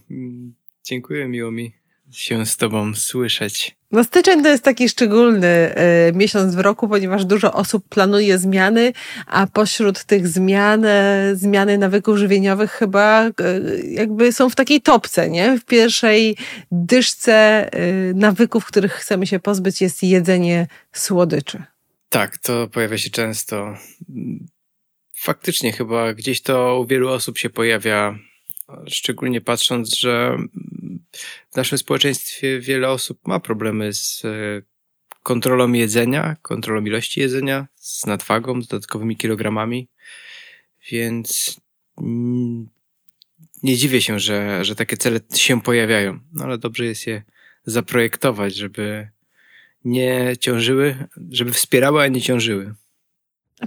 dziękuję, miło mi się z Tobą słyszeć. No styczeń to jest taki szczególny y, miesiąc w roku, ponieważ dużo osób planuje zmiany, a pośród tych zmian, y, zmiany nawyków żywieniowych chyba y, jakby są w takiej topce, nie? W pierwszej dyszce nawyków, których chcemy się pozbyć jest jedzenie słodyczy. Tak, to pojawia się często. Faktycznie chyba gdzieś to u wielu osób się pojawia, szczególnie patrząc, że w naszym społeczeństwie wiele osób ma problemy z e, kontrolą jedzenia, kontrolą ilości jedzenia, z nadwagą, z dodatkowymi kilogramami, więc nie dziwię się, że, że takie cele się pojawiają, no ale dobrze jest je zaprojektować, żeby nie ciążyły, żeby wspierały, a nie ciążyły.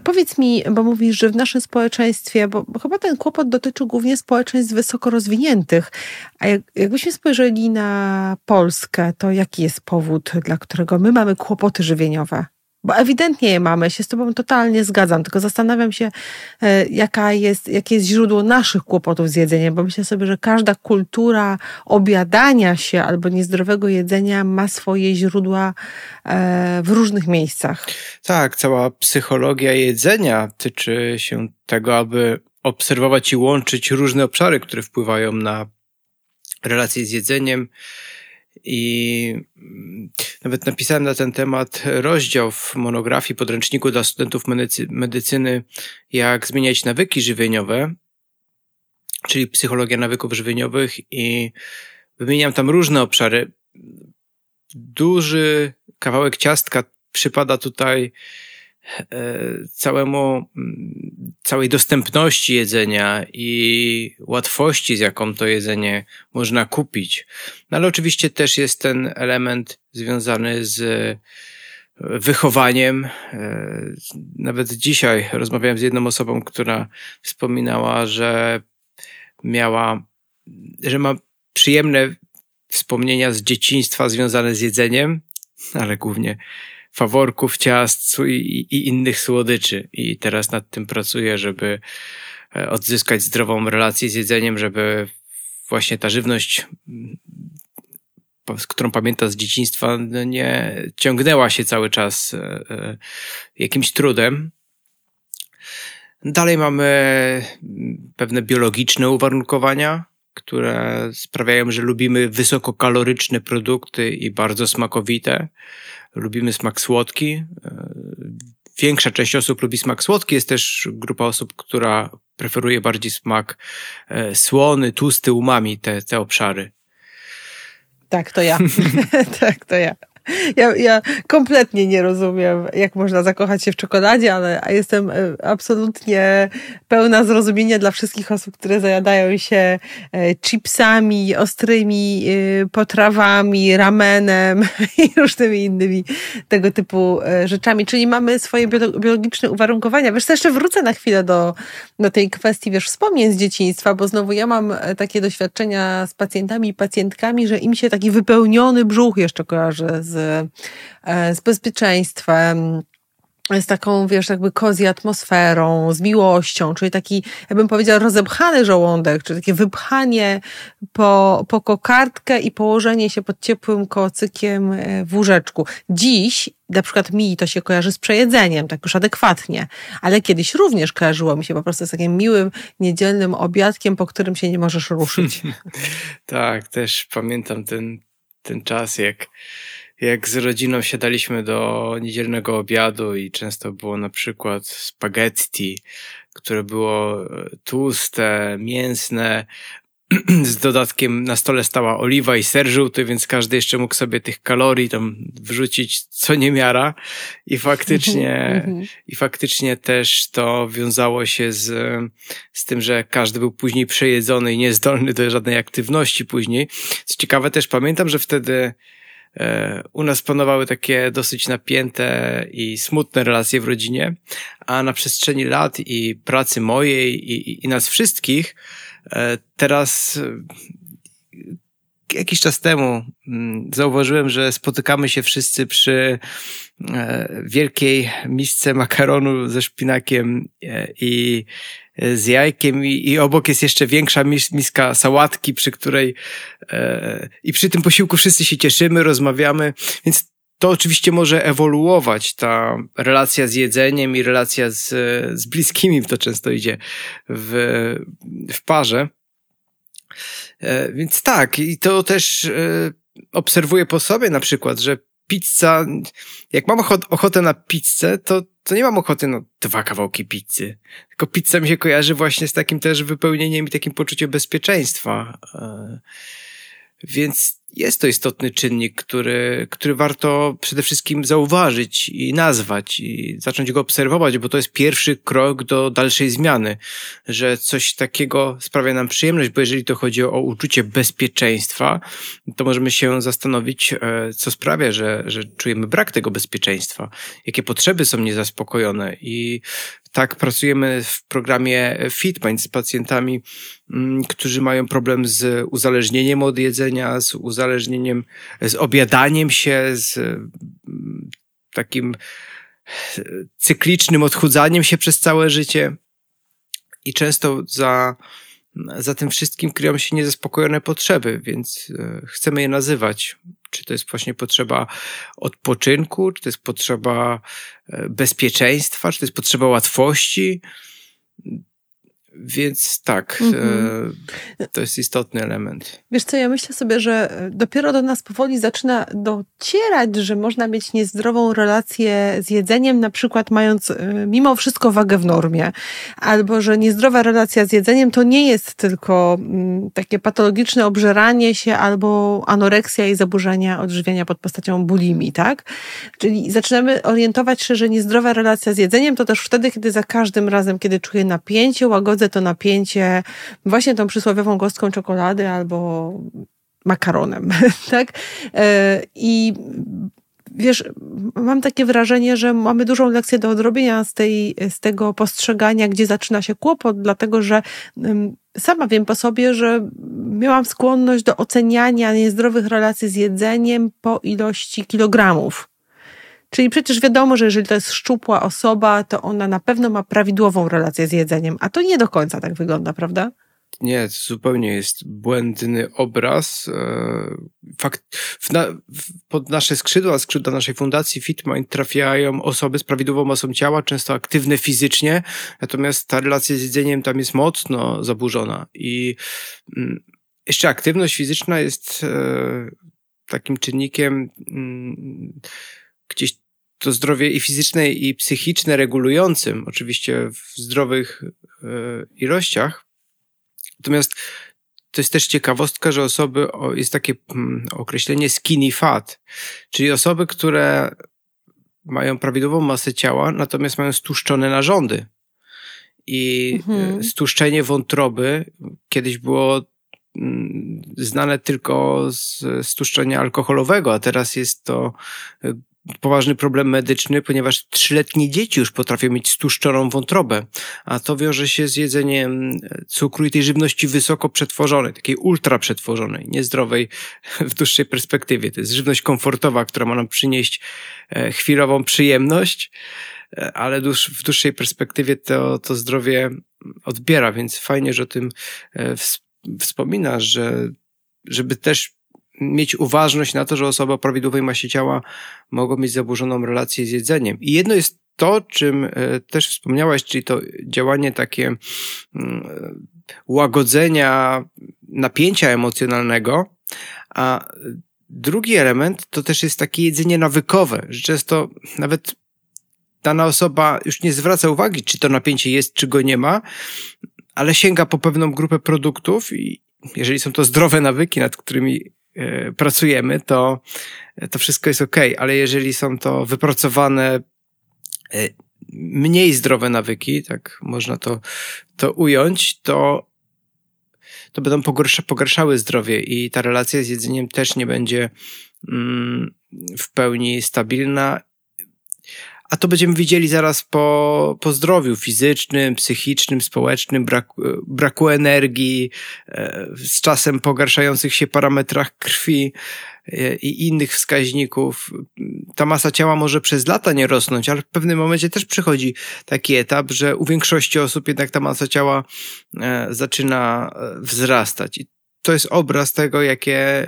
Powiedz mi, bo mówisz, że w naszym społeczeństwie, bo, bo chyba ten kłopot dotyczy głównie społeczeństw wysoko rozwiniętych, a jak, jakbyśmy spojrzeli na Polskę, to jaki jest powód, dla którego my mamy kłopoty żywieniowe? Bo ewidentnie je mamy, się z Tobą totalnie zgadzam, tylko zastanawiam się, e, jaka jest, jakie jest źródło naszych kłopotów z jedzeniem, bo myślę sobie, że każda kultura obiadania się albo niezdrowego jedzenia ma swoje źródła e, w różnych miejscach. Tak, cała psychologia jedzenia tyczy się tego, aby obserwować i łączyć różne obszary, które wpływają na relacje z jedzeniem i mm, nawet napisałem na ten temat rozdział w monografii podręczniku dla studentów medycyny, jak zmieniać nawyki żywieniowe, czyli psychologia nawyków żywieniowych i wymieniam tam różne obszary. Duży kawałek ciastka przypada tutaj E, całemu, mm, całej dostępności jedzenia i łatwości, z jaką to jedzenie można kupić. No ale oczywiście też jest ten element związany z wychowaniem. E, nawet dzisiaj rozmawiałem z jedną osobą, która wspominała, że miała, że ma przyjemne wspomnienia z dzieciństwa związane z jedzeniem, ale głównie faworków, ciast i, i innych słodyczy. I teraz nad tym pracuję, żeby e, odzyskać zdrową relację z jedzeniem, żeby właśnie ta żywność, z którą pamięta z dzieciństwa, no nie ciągnęła się cały czas e, e, jakimś trudem. Dalej mamy pewne biologiczne uwarunkowania, które sprawiają, że lubimy wysokokaloryczne produkty i bardzo smakowite lubimy smak słodki. E, większa część osób lubi smak słodki, jest też grupa osób, która preferuje bardziej smak e, słony, tłusty, umami, te, te obszary. Tak, to ja. tak, to ja. Ja, ja kompletnie nie rozumiem, jak można zakochać się w czekoladzie, ale jestem e, absolutnie pełna zrozumienia dla wszystkich osób, które zajadają się e, chipsami, ostrymi e, potrawami, ramenem i różnymi innymi tego typu rzeczami. Czyli mamy swoje biologiczne uwarunkowania. Wiesz, jeszcze wrócę na chwilę do, do tej kwestii, wiesz, wspomnień z dzieciństwa, bo znowu ja mam takie doświadczenia z pacjentami i pacjentkami, że im się taki wypełniony brzuch jeszcze kojarzy z E, z bezpieczeństwem, z taką, wiesz, jakby kozji atmosferą, z miłością, czyli taki, ja bym powiedziała, rozepchany żołądek, czyli takie wypchanie po, po kokardkę i położenie się pod ciepłym kocykiem e, w łóżeczku. Dziś, na przykład mi to się kojarzy z przejedzeniem, tak już adekwatnie, ale kiedyś również kojarzyło mi się po prostu z takim miłym, niedzielnym obiadkiem, po którym się nie możesz ruszyć. tak, też pamiętam ten, ten czas, jak jak z rodziną siadaliśmy do niedzielnego obiadu i często było na przykład spaghetti, które było e, tłuste, mięsne, z dodatkiem na stole stała oliwa i ser żółty, więc każdy jeszcze mógł sobie tych kalorii tam wrzucić co niemiara i faktycznie, mhm, i faktycznie też to wiązało się z, z tym, że każdy był później przejedzony i niezdolny do żadnej aktywności później. Co ciekawe też pamiętam, że wtedy u nas panowały takie dosyć napięte i smutne relacje w rodzinie, a na przestrzeni lat i pracy mojej i, i nas wszystkich, E, teraz e, jakiś czas temu mm, zauważyłem, że spotykamy się wszyscy przy e, wielkiej misce makaronu ze szpinakiem i z jajkiem i, i obok jest jeszcze większa miska sałatki, przy której i przy tym posiłku wszyscy się cieszymy, rozmawiamy, więc to oczywiście może ewoluować, ta relacja z jedzeniem i relacja z, z bliskimi, to często idzie w, w parze. E, więc tak, i to też e, obserwuję po sobie na przykład, że pizza, jak mam ochotę na pizzę, to, to nie mam ochoty na dwa kawałki pizzy. Tylko pizza mi się kojarzy właśnie z takim też wypełnieniem i takim poczuciem bezpieczeństwa. E, więc jest to istotny czynnik, który, który warto przede wszystkim zauważyć i nazwać i zacząć go obserwować, bo to jest pierwszy krok do dalszej zmiany, że coś takiego sprawia nam przyjemność, bo jeżeli to chodzi o uczucie bezpieczeństwa, to możemy się zastanowić, e, co sprawia, że, że czujemy brak tego bezpieczeństwa, jakie potrzeby są niezaspokojone i tak pracujemy w programie FitMind z pacjentami, mm, którzy mają problem z uzależnieniem od jedzenia, z uzależnieniem, z obiadaniem się, z mm, takim cyklicznym odchudzaniem się przez całe życie. I często za, za tym wszystkim kryją się niezaspokojone potrzeby, więc e, chcemy je nazywać. Czy to jest właśnie potrzeba odpoczynku, czy to jest potrzeba e, bezpieczeństwa, czy to jest potrzeba łatwości. Więc tak, mm-hmm. to jest istotny element. Wiesz co, ja myślę sobie, że e, dopiero do nas powoli zaczyna docierać, że można mieć niezdrową relację z jedzeniem, na przykład mając e, mimo wszystko wagę w normie, albo że niezdrowa relacja z jedzeniem to nie jest tylko mm, takie patologiczne obżeranie się albo anoreksja i zaburzenia odżywiania pod postacią bulimi, tak? Czyli zaczynamy orientować się, że niezdrowa relacja z jedzeniem to też wtedy, kiedy za każdym razem, kiedy czuję napięcie, łagodzę to napięcie właśnie tą przysłowiową gostką czekolady albo makaronem, tak? E, I wiesz, mam takie wrażenie, że mamy dużą lekcję do odrobienia z, tej, z tego postrzegania, gdzie zaczyna się kłopot, dlatego że sama wiem po sobie, że miałam skłonność do oceniania niezdrowych relacji z jedzeniem po ilości kilogramów. Czyli przecież wiadomo, że jeżeli to jest szczupła osoba, to ona na pewno ma prawidłową relację z jedzeniem, a to nie do końca tak wygląda, prawda? Nie, zupełnie jest błędny obraz. E, fakt, na, pod nasze skrzydła, skrzydła naszej fundacji FitMind trafiają osoby z prawidłową masą ciała, często aktywne fizycznie, natomiast ta relacja z jedzeniem tam jest mocno zaburzona. I mm, jeszcze aktywność fizyczna jest e, takim czynnikiem mm, gdzieś to zdrowie i fizyczne, i psychiczne regulującym, oczywiście w zdrowych y, ilościach. Natomiast to jest też ciekawostka, że osoby, jest takie mm, określenie skinny fat, czyli osoby, które mają prawidłową masę ciała, natomiast mają stłuszczone narządy. I mhm. stłuszczenie wątroby kiedyś było mm, znane tylko z stłuszczenia alkoholowego, a teraz jest to poważny problem medyczny, ponieważ trzyletnie dzieci już potrafią mieć stłuszczoną wątrobę, a to wiąże się z jedzeniem cukru i tej żywności wysoko przetworzonej, takiej ultra przetworzonej, niezdrowej w dłuższej perspektywie. To jest żywność komfortowa, która ma nam przynieść e, chwilową przyjemność, e, ale w dłuższej perspektywie to, to zdrowie odbiera, więc fajnie, że o tym e, wspominasz, że żeby też mieć uważność na to, że osoba prawidłowej masie ciała mogą mieć zaburzoną relację z jedzeniem. I jedno jest to, czym e, też wspomniałaś, czyli to działanie takie mm, łagodzenia napięcia emocjonalnego, a drugi element to też jest takie jedzenie nawykowe, że często nawet dana osoba już nie zwraca uwagi, czy to napięcie jest, czy go nie ma, ale sięga po pewną grupę produktów i, jeżeli są to zdrowe nawyki, nad którymi e, pracujemy, to, to wszystko jest ok, ale jeżeli są to wypracowane e, mniej zdrowe nawyki, tak można to, to ująć, to, to będą pogorsza, pogarszały zdrowie i ta relacja z jedzeniem też nie będzie mm, w pełni stabilna a to będziemy widzieli zaraz po, po zdrowiu fizycznym, psychicznym, społecznym, braku, braku energii, e, z czasem pogarszających się parametrach krwi e, i innych wskaźników. Ta masa ciała może przez lata nie rosnąć, ale w pewnym momencie też przychodzi taki etap, że u większości osób jednak ta masa ciała e, zaczyna wzrastać. I to jest obraz tego, jakie,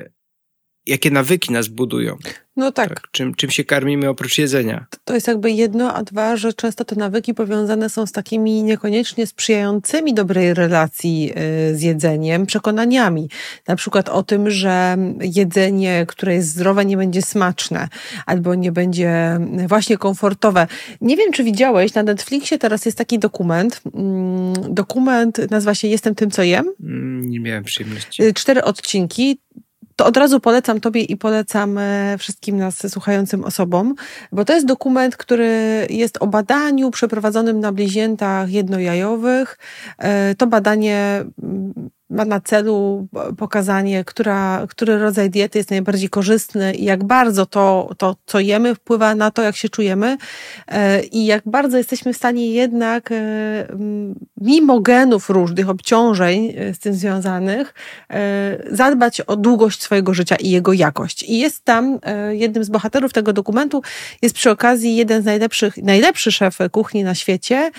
jakie nawyki nas budują. No tak. tak. Czym, czym się karmimy oprócz jedzenia? To jest jakby jedno, a dwa, że często te nawyki powiązane są z takimi niekoniecznie sprzyjającymi dobrej relacji y, z jedzeniem, przekonaniami. Na przykład o tym, że jedzenie, które jest zdrowe, nie będzie smaczne albo nie będzie właśnie komfortowe. Nie wiem, czy widziałeś, na Netflixie teraz jest taki dokument. Mm, dokument nazywa się Jestem tym, co jem. Mm, nie miałem przyjemności. Y, cztery odcinki to od razu polecam Tobie i polecam e, wszystkim nas słuchającym osobom, bo to jest dokument, który jest o badaniu przeprowadzonym na bliźniętach jednojajowych. E, to badanie mm, ma na celu pokazanie, która, który rodzaj diety jest najbardziej korzystny i jak bardzo to, to, co jemy, wpływa na to, jak się czujemy e, i jak bardzo jesteśmy w stanie jednak, e, mimo genów różnych obciążeń e, z tym związanych, zadbać o długość swojego życia i jego jakość. I jest tam, jednym z bohaterów tego dokumentu jest przy okazji jeden z najlepszych, najlepszy szef kuchni na świecie,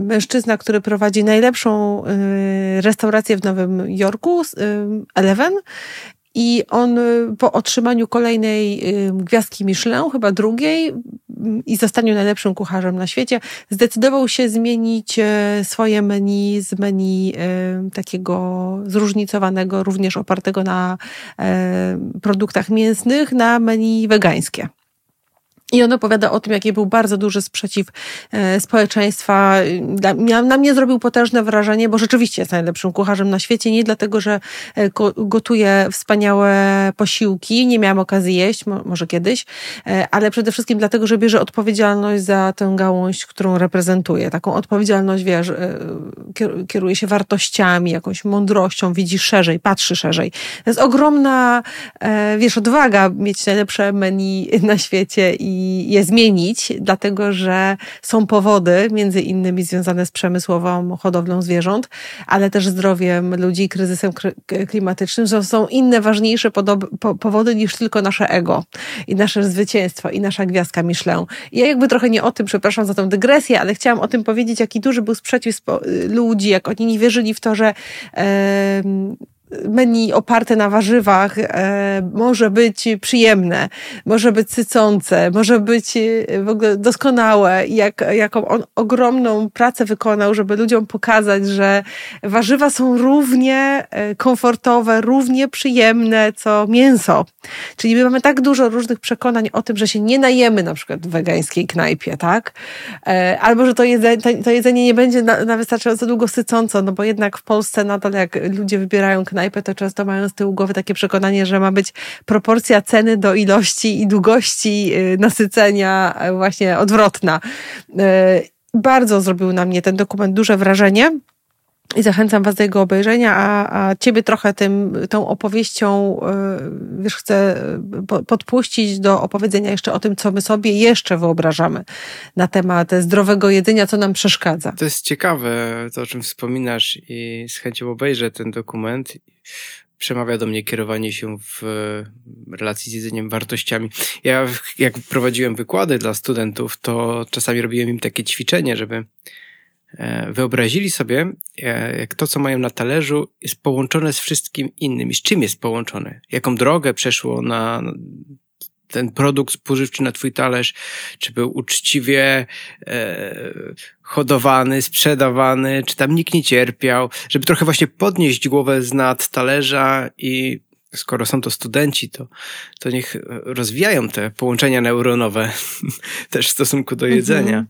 mężczyzna, który prowadzi najlepszą restaurację restaurację w Nowym Jorku, Eleven, i on y, po otrzymaniu kolejnej gwiazdki Michelin, chyba drugiej, i zostaniu najlepszym kucharzem na świecie, zdecydował się zmienić e, swoje menu z menu takiego zróżnicowanego, również opartego na e, produktach mięsnych, na menu wegańskie. I on opowiada o tym, jaki był bardzo duży sprzeciw e, społeczeństwa. Na mnie zrobił potężne wrażenie, bo rzeczywiście jest najlepszym kucharzem na świecie. Nie dlatego, że e, gotuje wspaniałe posiłki, nie miałam okazji jeść, może kiedyś, e, ale przede wszystkim dlatego, że bierze odpowiedzialność za tę gałąź, którą reprezentuje. Taką odpowiedzialność, wiesz, kieruje się wartościami, jakąś mądrością, widzi szerzej, patrzy szerzej. To jest ogromna, wiesz, odwaga mieć najlepsze menu na świecie i je zmienić, dlatego że są powody, między innymi związane z przemysłową hodowlą zwierząt, ale też zdrowiem ludzi i kryzysem klimatycznym, że są inne, ważniejsze powody niż tylko nasze ego i nasze zwycięstwo i nasza gwiazdka Michelin. I ja jakby trochę nie o tym, przepraszam za tę dygresję, ale chciałam o tym powiedzieć, jaki duży był sprzeciw ludzi, jak oni nie wierzyli w to, że menu oparte na warzywach e, może być przyjemne, może być sycące, może być e, w ogóle doskonałe. Jak, jaką on ogromną pracę wykonał, żeby ludziom pokazać, że warzywa są równie e, komfortowe, równie przyjemne, co mięso. Czyli my mamy tak dużo różnych przekonań o tym, że się nie najemy na przykład w wegańskiej knajpie, tak? E, albo, że to jedzenie, to, jedzenie nie będzie na, na wystarczająco długo sycąco, no bo jednak w Polsce nadal jak ludzie wybierają knajpę, knajpę, to często mają z tyłu głowy takie przekonanie, że ma być proporcja ceny do ilości i długości y, nasycenia y, właśnie odwrotna. Y, bardzo zrobił na mnie ten dokument duże wrażenie. I zachęcam Was do jego obejrzenia, a, a Ciebie trochę tym, tą opowieścią, wiesz, chcę podpuścić do opowiedzenia jeszcze o tym, co my sobie jeszcze wyobrażamy na temat zdrowego jedzenia, co nam przeszkadza. To jest ciekawe, to o czym wspominasz i z chęcią obejrzę ten dokument przemawia do mnie kierowanie się w relacji z jedzeniem wartościami. Ja, jak prowadziłem wykłady dla studentów, to czasami robiłem im takie ćwiczenie, żeby e, wyobrazili sobie, e, jak to, co mają na talerzu, jest połączone z wszystkim innym i z czym jest połączone. Jaką drogę przeszło na ten produkt spożywczy na twój talerz, czy był uczciwie e, hodowany, sprzedawany, czy tam nikt nie cierpiał, żeby trochę właśnie podnieść głowę z nad talerza i skoro są to studenci, to, to niech rozwijają te połączenia neuronowe też w stosunku do jedzenia. Mhm.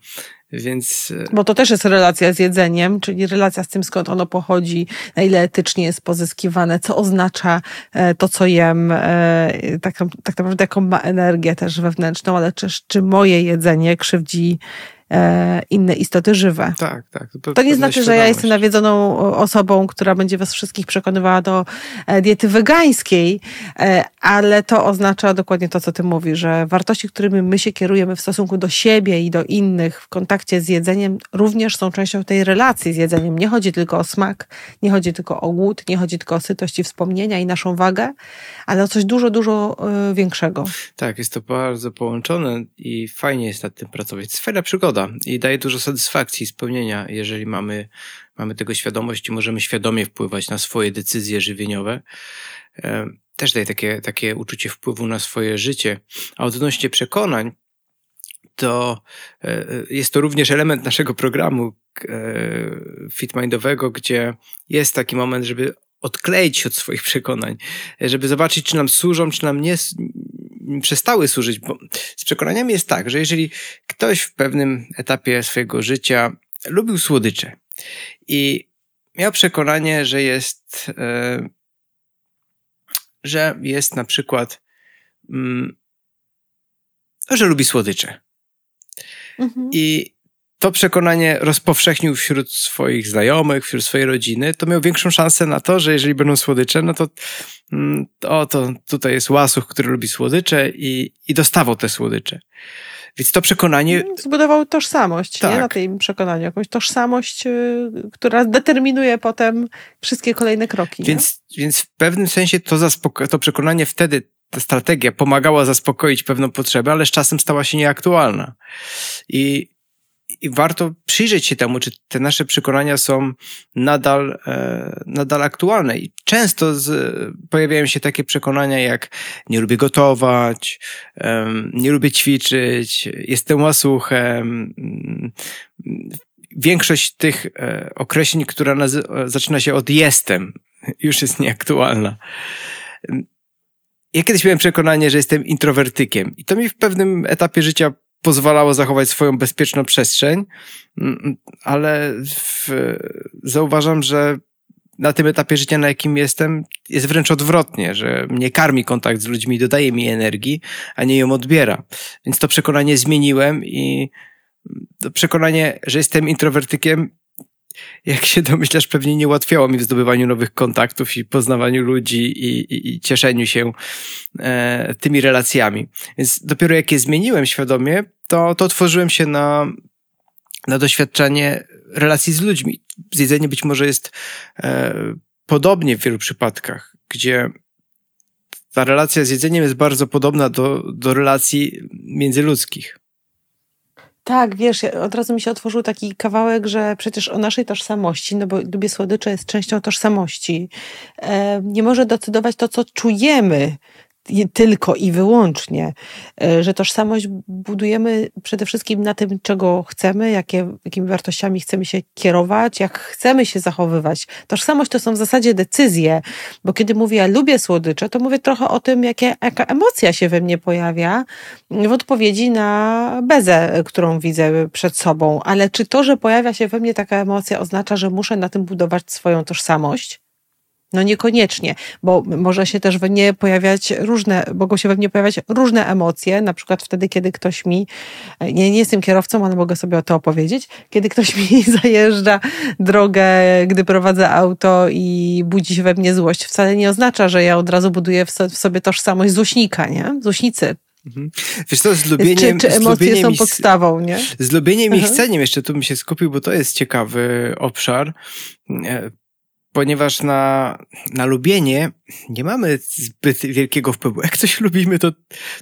Więc... E, Bo to też jest relacja z jedzeniem, czyli relacja z tym, skąd ono pochodzi, na ile etycznie jest pozyskiwane, co oznacza e, to, co jem, e, tak, tak naprawdę jaką ma energię też wewnętrzną, ale czy, czy moje jedzenie krzywdzi E, inne istoty żywe. Tak, tak. To, to nie znaczy, że ja jestem nawiedzoną osobą, która będzie was wszystkich przekonywała do e, diety wegańskiej, e, ale to oznacza dokładnie to, co ty mówisz, że wartości, którymi my się kierujemy w stosunku do siebie i do innych w kontakcie z jedzeniem, również są częścią tej relacji z jedzeniem. Nie chodzi tylko o smak, nie chodzi tylko o głód, nie chodzi tylko o sytość i wspomnienia i naszą wagę, ale o coś dużo, dużo większego. Tak, jest to bardzo połączone i fajnie jest nad tym pracować. Sfera przygoda i daje dużo satysfakcji, spełnienia, jeżeli mamy, mamy tego świadomość i możemy świadomie wpływać na swoje decyzje żywieniowe. E, też daje takie, takie uczucie wpływu na swoje życie. A odnośnie przekonań, to e, jest to również element naszego programu e, fitmindowego, gdzie jest taki moment, żeby odkleić się od swoich przekonań, żeby zobaczyć, czy nam służą, czy nam nie, przestały służyć, bo z przekonaniami jest tak, że jeżeli ktoś w pewnym etapie swojego życia lubił słodycze i miał przekonanie, że jest, e, że jest na przykład, mm, że lubi słodycze. Mhm. I to przekonanie rozpowszechnił wśród swoich znajomych, wśród swojej rodziny, to miał większą szansę na to, że jeżeli będą słodycze, no to mm, o, to tutaj jest łasuch, który lubi słodycze i, i dostawał te słodycze. Więc to przekonanie. Mm, zbudował tożsamość, tak. nie? Na tym przekonaniu. Jakąś tożsamość, y, która determinuje potem wszystkie kolejne kroki. Więc, więc w pewnym sensie to, to przekonanie wtedy, ta strategia pomagała zaspokoić pewną potrzebę, ale z czasem stała się nieaktualna. I i warto przyjrzeć się temu, czy te nasze przekonania są nadal, e, nadal aktualne. I często z, pojawiają się takie przekonania jak nie lubię gotować, e, nie lubię ćwiczyć, jestem łasuchem. Większość tych e, określeń, która zaczyna się od jestem, już jest nieaktualna. Ja kiedyś miałem przekonanie, że jestem introwertykiem i to mi w pewnym etapie życia pozwalało zachować swoją bezpieczną przestrzeń, mm, ale w, zauważam, że na tym etapie życia, na jakim jestem, jest wręcz odwrotnie, że mnie karmi kontakt z ludźmi, dodaje mi energii, a nie ją odbiera. Więc to przekonanie zmieniłem i to przekonanie, że jestem introwertykiem, jak się domyślasz, pewnie nie ułatwiało mi w zdobywaniu nowych kontaktów i poznawaniu ludzi i, i, i cieszeniu się e, tymi relacjami. Więc dopiero jak je zmieniłem świadomie, to, to otworzyłem się na, na doświadczenie relacji z ludźmi. Zjedzenie być może jest e, podobnie w wielu przypadkach, gdzie ta relacja z jedzeniem jest bardzo podobna do, do relacji międzyludzkich. Tak, wiesz, od razu mi się otworzył taki kawałek, że przecież o naszej tożsamości, no bo lubię słodycze jest częścią tożsamości, nie może decydować to, co czujemy, tylko i wyłącznie, e, że tożsamość budujemy przede wszystkim na tym, czego chcemy, jakie, jakimi wartościami chcemy się kierować, jak chcemy się zachowywać. Tożsamość to są w zasadzie decyzje, bo kiedy mówię, ja lubię słodycze, to mówię trochę o tym, jakie, jaka emocja się we mnie pojawia w odpowiedzi na bezę, którą widzę przed sobą. Ale czy to, że pojawia się we mnie taka emocja, oznacza, że muszę na tym budować swoją tożsamość? No niekoniecznie, bo może się też we mnie pojawiać różne, mogą się we mnie pojawiać różne emocje, na przykład wtedy, kiedy ktoś mi, nie, nie jestem kierowcą, ale mogę sobie o to opowiedzieć, kiedy ktoś mi zajeżdża drogę, gdy prowadzę auto i budzi się we mnie złość, wcale nie oznacza, że ja od razu buduję w sobie tożsamość złośnika, nie? Złośnicy. Mhm. Wiesz to, z lubieniem... Czy, czy emocje są podstawą, nie? Z lubieniem i chceniem, jeszcze tu bym się skupił, bo to jest ciekawy obszar. Ponieważ na, na lubienie nie mamy zbyt wielkiego wpływu. Jak coś lubimy, to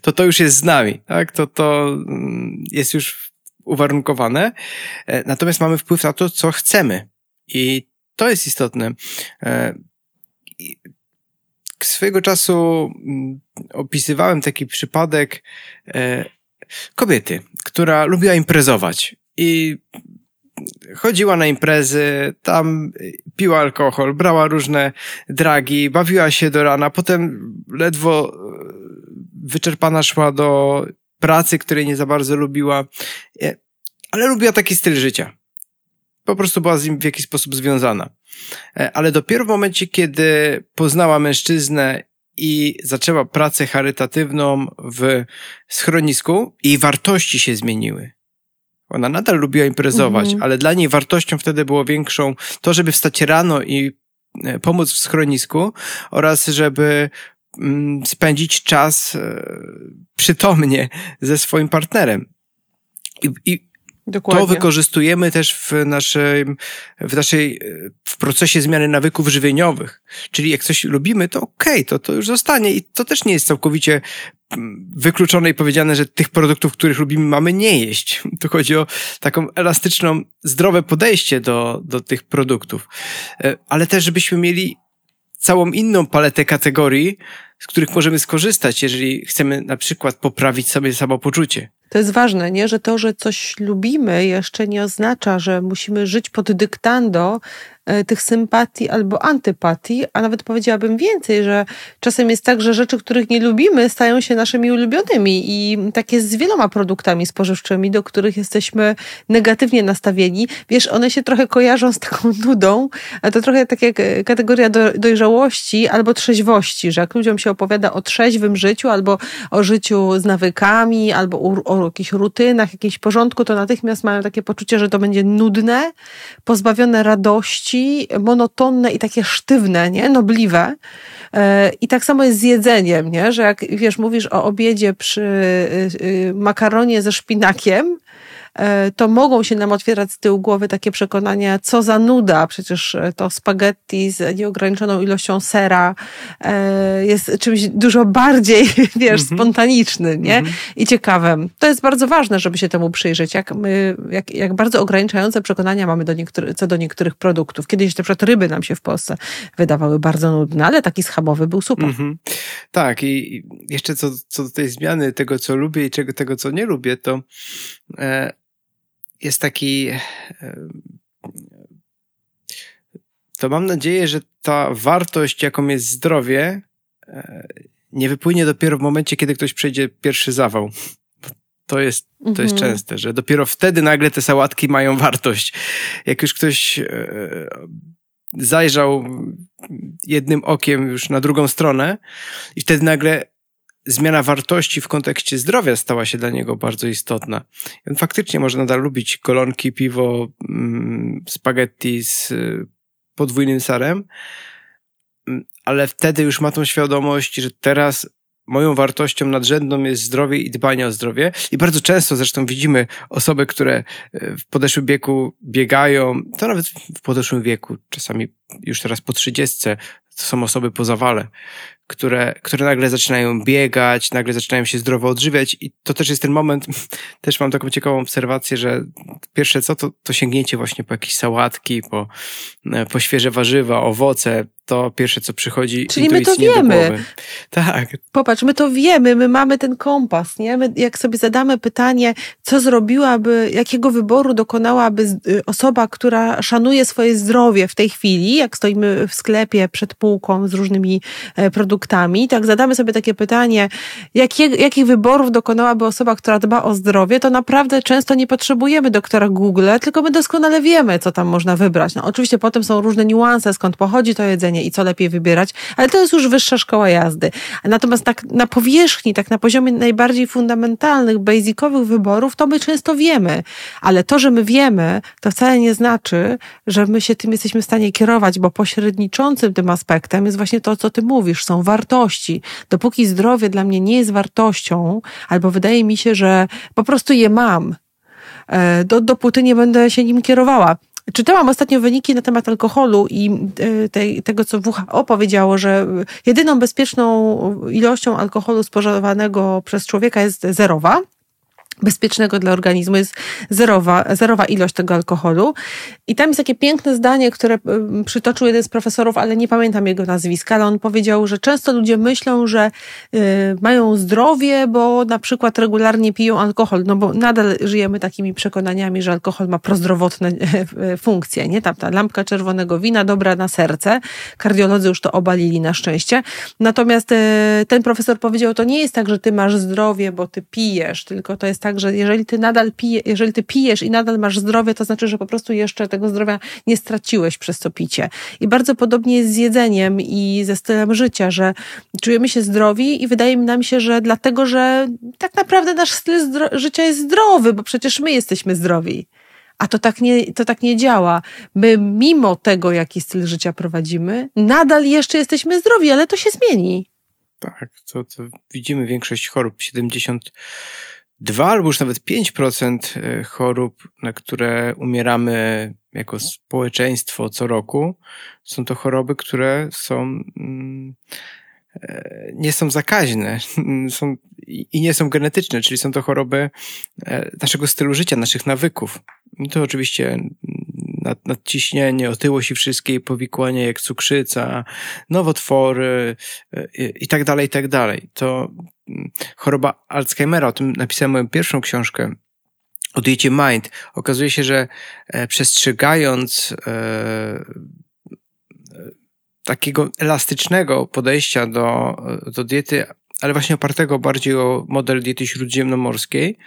to, to już jest z nami, tak? To, to mm, jest już uwarunkowane. E, natomiast mamy wpływ na to, co chcemy. I to jest istotne. E, swojego czasu mm, opisywałem taki przypadek e, kobiety, która lubiła imprezować. I chodziła na imprezy, tam piła alkohol, brała różne dragi, bawiła się do rana, potem ledwo e, wyczerpana szła do pracy, której nie za bardzo lubiła. E, ale lubiła taki styl życia. Po prostu była z nim w jakiś sposób związana. E, ale dopiero w momencie, kiedy poznała mężczyznę i zaczęła pracę charytatywną w schronisku, jej wartości się zmieniły. Ona nadal lubiła imprezować, mhm. ale dla niej wartością wtedy było większą to, żeby wstać rano i e, pomóc w schronisku oraz żeby mm, spędzić czas e, przytomnie ze swoim partnerem. I, i. To wykorzystujemy też w naszej, w naszej, w procesie zmiany nawyków żywieniowych. Czyli jak coś lubimy, to okej, okay, to, to już zostanie i to też nie jest całkowicie wykluczone i powiedziane, że tych produktów, których lubimy, mamy nie jeść. Tu chodzi o taką elastyczną, zdrowe podejście do, do tych produktów. E, ale też, żebyśmy mieli całą inną paletę kategorii, z których możemy skorzystać, jeżeli chcemy na przykład poprawić sobie samopoczucie. To jest ważne, nie? że to, że coś lubimy, jeszcze nie oznacza, że musimy żyć pod dyktando tych sympatii albo antypatii, a nawet powiedziałabym więcej, że czasem jest tak, że rzeczy, których nie lubimy, stają się naszymi ulubionymi i tak jest z wieloma produktami spożywczymi, do których jesteśmy negatywnie nastawieni. Wiesz, one się trochę kojarzą z taką nudą, a to trochę tak jak e, kategoria dojrzałości albo trzeźwości, że jak ludziom się opowiada o trzeźwym życiu albo o życiu z nawykami, albo o, o jakichś rutynach, jakimś porządku, to natychmiast mają takie poczucie, że to będzie nudne, pozbawione radości, monotonne i takie sztywne, nie? Nobliwe. E, I tak samo jest z jedzeniem, nie? Że jak wiesz, mówisz o obiedzie przy y, y, makaronie ze szpinakiem, to mogą się nam otwierać z tyłu głowy takie przekonania, co za nuda, przecież e, to spaghetti z nieograniczoną ilością sera e, jest czymś dużo bardziej, wiesz, mm -hmm. spontanicznym, nie? Mm -hmm. I ciekawym. To jest bardzo ważne, żeby się temu przyjrzeć, jak my, jak, jak bardzo ograniczające przekonania mamy do co do niektórych produktów. Kiedyś na przykład ryby nam się w Polsce wydawały bardzo nudne, ale taki schabowy był super. Mm -hmm. Tak i jeszcze co, co do tej zmiany tego, co lubię i czego, tego, co nie lubię, to e, jest taki. To mam nadzieję, że ta wartość, jaką jest zdrowie, e, nie wypłynie dopiero w momencie, kiedy ktoś przejdzie pierwszy zawał. To jest, to jest mhm. częste, że dopiero wtedy nagle te sałatki mają wartość. Jak już ktoś e, zajrzał jednym okiem już na drugą stronę i wtedy nagle zmiana wartości w kontekście zdrowia stała się dla niego bardzo istotna. on faktycznie może nadal lubić kolonki, piwo, mm, spaghetti z y, podwójnym sarem, mm, ale wtedy już ma tą świadomość, że teraz moją wartością nadrzędną jest zdrowie i dbanie o zdrowie. I bardzo często zresztą widzimy osoby, które y, w podeszłym wieku biegają, to nawet w podeszłym wieku, czasami już teraz po trzydziestce, to są osoby po zawale, które, które nagle zaczynają biegać, nagle zaczynają się zdrowo odżywiać i to też jest ten moment, też mam taką ciekawą obserwację, że pierwsze co, to, to sięgnięcie właśnie po jakieś sałatki, po, e, po świeże warzywa, owoce, to pierwsze, co przychodzi Czyli my to wiemy. Tak. Popatrz, my to wiemy, my mamy ten kompas, nie? My, jak sobie zadamy pytanie, co zrobiłaby, jakiego wyboru dokonałaby y, osoba, która szanuje swoje zdrowie w tej chwili, jak stoimy w sklepie przed półką z różnymi e, produktami, tak zadamy sobie takie pytanie, jakie, jakich wyborów dokonałaby osoba, która dba o zdrowie, to naprawdę często nie potrzebujemy doktora Google, tylko my doskonale wiemy, co tam można wybrać. No, oczywiście potem są różne niuanse, skąd pochodzi to jedzenie, i co lepiej wybierać, ale to jest już wyższa szkoła jazdy. Natomiast tak na powierzchni, tak na poziomie najbardziej fundamentalnych, basicowych wyborów, to my często wiemy, ale to, że my wiemy, to wcale nie znaczy, że my się tym jesteśmy w stanie kierować, bo pośredniczącym tym aspektem jest właśnie to, co ty mówisz, są wartości. Dopóki zdrowie dla mnie nie jest wartością, albo wydaje mi się, że po prostu je mam, e, do, dopóty nie będę się nim kierowała. Czytałam ostatnio wyniki na temat alkoholu i e, tego, co WHO powiedziało, że jedyną bezpieczną ilością alkoholu spożywanego przez człowieka jest zerowa bezpiecznego dla organizmu jest zerowa, zerowa ilość tego alkoholu. I tam jest takie piękne zdanie, które przytoczył jeden z profesorów, ale nie pamiętam jego nazwiska, ale on powiedział, że często ludzie myślą, że y, mają zdrowie, bo na przykład regularnie piją alkohol, no bo nadal żyjemy takimi przekonaniami, że alkohol ma prozdrowotne e, funkcje, nie? Tam ta lampka czerwonego wina dobra na serce. Kardiolodzy już to obalili na szczęście. Natomiast y, ten profesor powiedział, to nie jest tak, że ty masz zdrowie, bo ty pijesz, tylko to jest tak, tak, że jeżeli ty nadal pije, jeżeli ty pijesz i nadal masz zdrowie, to znaczy, że po prostu jeszcze tego zdrowia nie straciłeś przez to picie. I bardzo podobnie jest z jedzeniem i ze stylem życia, że czujemy się zdrowi i wydaje nam się, że dlatego, że tak naprawdę nasz styl życia jest zdrowy, bo przecież my jesteśmy zdrowi. A to tak, nie, to tak nie działa. My, mimo tego, jaki styl życia prowadzimy, nadal jeszcze jesteśmy zdrowi, ale to się zmieni. Tak, to, to widzimy większość chorób. 72 albo już nawet 5% e, chorób, na które umieramy jako społeczeństwo co roku, są to choroby, które są. Mm, e, nie są zakaźne są, i nie są genetyczne, czyli są to choroby e, naszego stylu życia, naszych nawyków. I to oczywiście nad, nadciśnienie, otyłość i wszystkie powikłania jak cukrzyca, nowotwory e, i, tak dalej, i tak dalej. To mm, choroba Alzheimera, o tym napisałem moją pierwszą książkę, o Mind. Okazuje się, że e, przestrzegając e, takiego elastycznego podejścia do, do diety, ale właśnie opartego bardziej o model diety śródziemnomorskiej,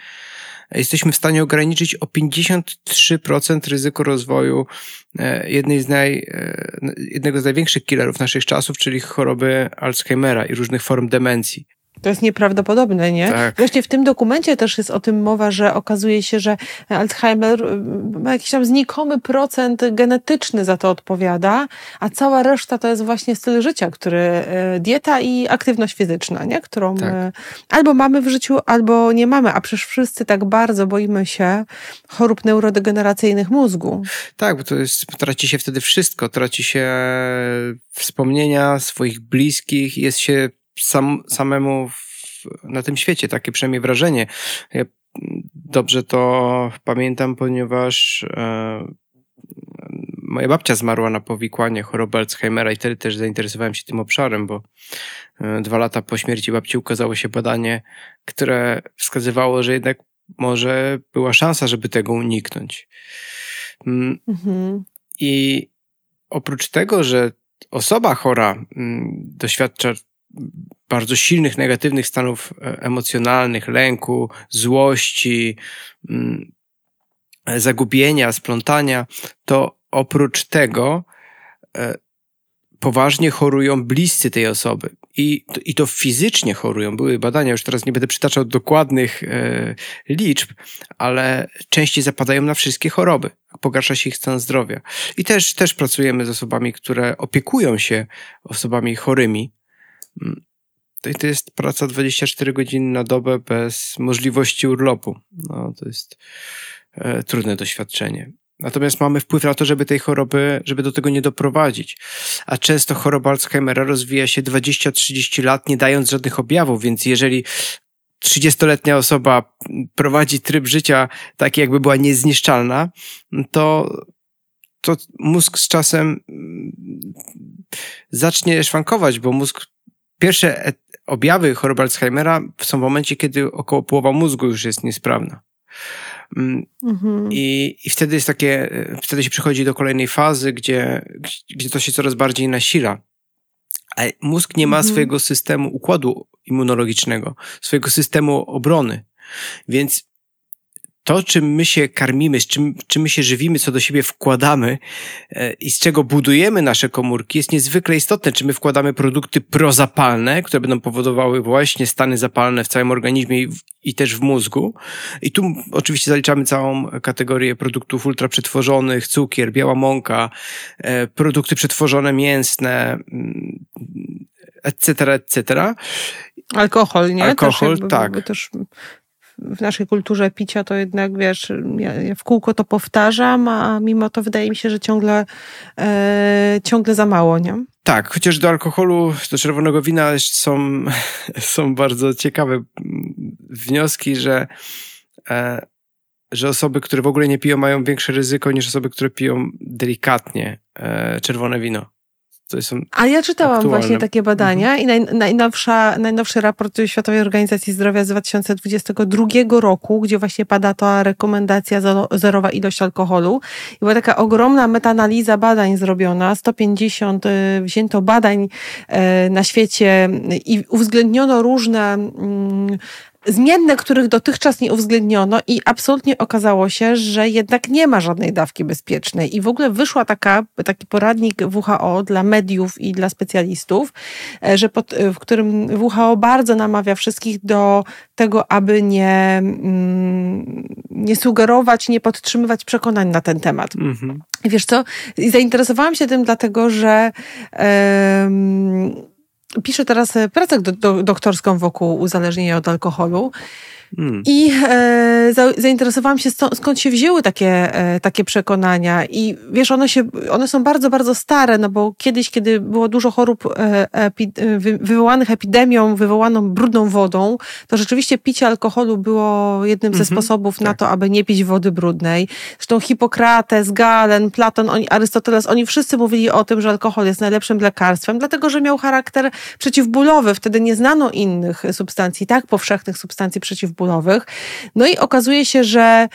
jesteśmy w stanie ograniczyć o 53% ryzyko rozwoju e, jednej z naj, e, jednego z największych killerów naszych czasów, czyli choroby Alzheimera i różnych form demencji. To jest nieprawdopodobne, nie? Tak. Właśnie w tym dokumencie też jest o tym mowa, że okazuje się, że Alzheimer y, ma jakiś tam znikomy procent genetyczny za to odpowiada, a cała reszta to jest właśnie styl życia, który y, dieta i aktywność fizyczna, nie? Którą tak. albo mamy w życiu, albo nie mamy, a przecież wszyscy tak bardzo boimy się chorób neurodegeneracyjnych mózgu. Tak, bo to jest, traci się wtedy wszystko, traci się wspomnienia swoich bliskich, jest się sam, samemu w, na tym świecie, takie przynajmniej wrażenie. Ja dobrze to pamiętam, ponieważ e, moja babcia zmarła na powikłanie choroby Alzheimera i wtedy też zainteresowałem się tym obszarem, bo e, dwa lata po śmierci babci ukazało się badanie, które wskazywało, że jednak może była szansa, żeby tego uniknąć. Mm, mhm. I oprócz tego, że osoba chora mm, doświadcza bardzo silnych, negatywnych stanów e, emocjonalnych, lęku, złości, mm, zagubienia, splątania, to oprócz tego e, poważnie chorują bliscy tej osoby. I, I to fizycznie chorują. Były badania, już teraz nie będę przytaczał dokładnych e, liczb, ale częściej zapadają na wszystkie choroby. Pogarsza się ich stan zdrowia. I też, też pracujemy z osobami, które opiekują się osobami chorymi, to, to jest praca 24 godziny na dobę bez możliwości urlopu. No, to jest e, trudne doświadczenie. Natomiast mamy wpływ na to, żeby tej choroby, żeby do tego nie doprowadzić. A często choroba Alzheimera rozwija się 20-30 lat, nie dając żadnych objawów, więc jeżeli 30-letnia osoba prowadzi tryb życia taki, jakby była niezniszczalna, to, to mózg z czasem mm, zacznie szwankować, bo mózg Pierwsze objawy choroby Alzheimera są w momencie, kiedy około połowa mózgu już jest niesprawna. Mm, mhm. I, I wtedy jest takie, wtedy się przychodzi do kolejnej fazy, gdzie, gdzie to się coraz bardziej nasila. A mózg nie ma mhm. swojego systemu układu immunologicznego, swojego systemu obrony. Więc to, czym my się karmimy, z czym, czym my się żywimy, co do siebie wkładamy e, i z czego budujemy nasze komórki, jest niezwykle istotne. Czy my wkładamy produkty prozapalne, które będą powodowały właśnie stany zapalne w całym organizmie i, i też w mózgu. I tu oczywiście zaliczamy całą kategorię produktów ultraprzetworzonych, cukier, biała mąka, e, produkty przetworzone mięsne, etc., mm, etc. Alkohol, nie? Alkohol, też, tak. Też w naszej kulturze picia to jednak, wiesz, ja, ja w kółko to powtarzam, a mimo to wydaje mi się, że ciągle, e, ciągle za mało, nie? Tak, chociaż do alkoholu, do czerwonego wina są, są bardzo ciekawe wnioski, że, e, że osoby, które w ogóle nie piją, mają większe ryzyko niż osoby, które piją delikatnie e, czerwone wino. A ja czytałam aktualne. właśnie takie badania mhm. i naj, najnowsza, najnowszy raport Światowej Organizacji Zdrowia z 2022 roku, gdzie właśnie pada ta rekomendacja zerowa ilość alkoholu. I była taka ogromna metanaliza badań zrobiona, 150 y, wzięto badań y, na świecie i uwzględniono różne mm, zmienne, których dotychczas nie uwzględniono i absolutnie okazało się, że jednak nie ma żadnej dawki bezpiecznej. I w ogóle wyszła taka, taki poradnik WHO dla mediów i dla specjalistów, e, że pod, w którym WHO bardzo namawia wszystkich do tego, aby nie, mm, nie sugerować, nie podtrzymywać przekonań na ten temat. Mhm. Wiesz co? Zainteresowałam się tym dlatego, że piszę teraz pracę do, do, doktorską wokół uzależnienia od alkoholu. Hmm. I e, za, zainteresowałam się, stąd, skąd się wzięły takie, e, takie przekonania. I wiesz, one, się, one są bardzo, bardzo stare, no bo kiedyś, kiedy było dużo chorób e, epi, wy, wywołanych epidemią, wywołaną brudną wodą, to rzeczywiście picie alkoholu było jednym ze mhm. sposobów tak. na to, aby nie pić wody brudnej. Zresztą Hipokrates, Galen, Platon, oni, Arystoteles, oni wszyscy mówili o tym, że alkohol jest najlepszym lekarstwem, dlatego, że miał charakter przeciwbólowy. Wtedy nie znano innych substancji, tak powszechnych substancji przeciwbólowych, no i okazuje się, że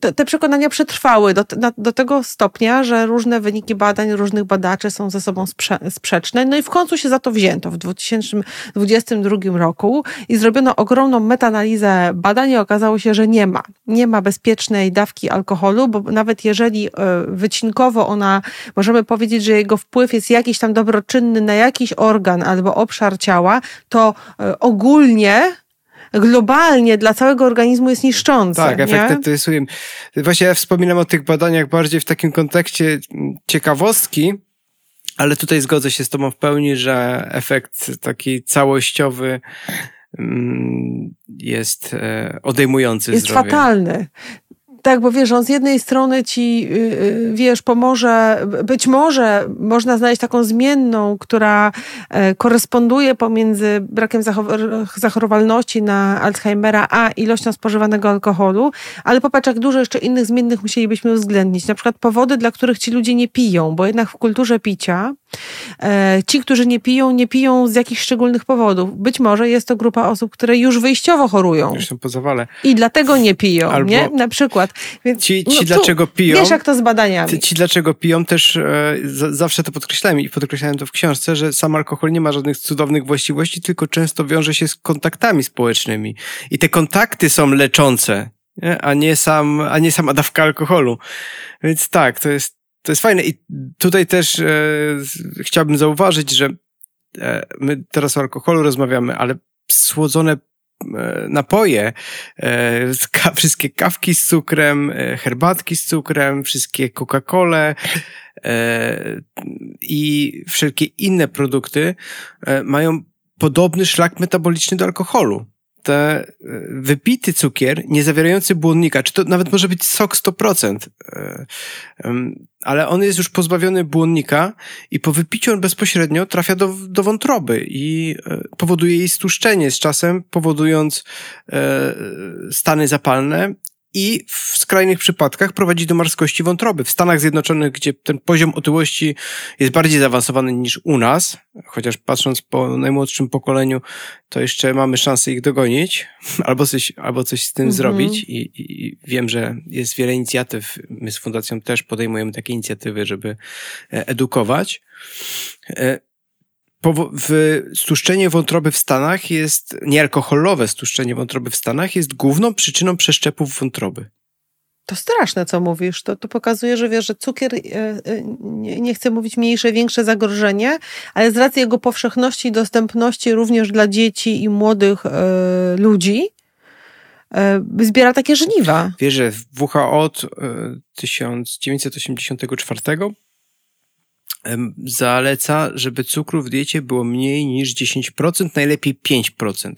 te, te przekonania przetrwały do, do tego stopnia, że różne wyniki badań różnych badaczy są ze sobą sprze sprzeczne. No i w końcu się za to wzięto w 2022 roku i zrobiono ogromną metaanalizę badań i okazało się, że nie ma. Nie ma bezpiecznej dawki alkoholu, bo nawet jeżeli e, wycinkowo ona, możemy powiedzieć, że jego wpływ jest jakiś tam dobroczynny na jakiś organ albo obszar ciała, to e, ogólnie globalnie dla całego organizmu jest niszczące. Tak, efekty to jest Właśnie ja wspominam o tych badaniach bardziej w takim kontekście ciekawostki, ale tutaj zgodzę się z Tobą w pełni, że efekt taki całościowy mm, jest e, odejmujący jest zdrowie. Jest fatalny. Tak, bo wiesz, on z jednej strony ci, y, y, wiesz, pomoże, być może można znaleźć taką zmienną, która e, koresponduje pomiędzy brakiem zachorowalności na Alzheimera, a ilością spożywanego alkoholu, ale popatrz, jak dużo jeszcze innych zmiennych musielibyśmy uwzględnić. Na przykład powody, dla których ci ludzie nie piją, bo jednak w kulturze picia e, ci, którzy nie piją, nie piją z jakichś szczególnych powodów. Być może jest to grupa osób, które już wyjściowo chorują. Już są po zawale. I dlatego nie piją, Albo... nie? Na przykład. Więc, ci ci no, dlaczego piją. Wiesz, jak to z badaniami. Ci dlaczego piją też e, zawsze to podkreślałem i podkreślałem to w książce, że sam alkohol nie ma żadnych cudownych właściwości, tylko często wiąże się z kontaktami społecznymi. I te kontakty są leczące, nie? A, nie sam, a nie sama dawka alkoholu. Więc tak, to jest, to jest fajne. I tutaj też e, chciałbym zauważyć, że e, my teraz o alkoholu rozmawiamy, ale słodzone napoje, e, wszystkie kawki z cukrem, e, herbatki z cukrem, wszystkie Coca-Cole i wszelkie inne produkty mają podobny szlak metaboliczny do alkoholu te e, wypity cukier, nie zawierający błonnika, czy to nawet może być sok 100%, e, ale on jest już pozbawiony błonnika i po wypiciu on bezpośrednio trafia do, do wątroby i e, powoduje jej stłuszczenie z czasem, powodując stany zapalne i w skrajnych przypadkach prowadzi do marskości wątroby. W Stanach Zjednoczonych, gdzie ten poziom otyłości jest bardziej zaawansowany niż u nas, chociaż patrząc po najmłodszym pokoleniu, to jeszcze mamy szansę ich dogonić, albo coś, albo coś z tym mhm. zrobić I, I, wiem, że jest wiele inicjatyw. My z Fundacją też podejmujemy takie inicjatywy, żeby e, edukować. W stłuszczenie wątroby w Stanach jest, niealkoholowe stłuszczenie wątroby w Stanach jest główną przyczyną przeszczepów wątroby. To straszne, co mówisz. To, to pokazuje, że wiesz, że cukier, e, e, nie, nie chcę mówić mniejsze, większe zagrożenie, ale z racji jego powszechności i dostępności również dla dzieci i młodych e, ludzi, zbiera takie żniwa. Wiesz, że WHO od 1984 zaleca, żeby cukru w diecie było mniej niż 10%, najlepiej 5%.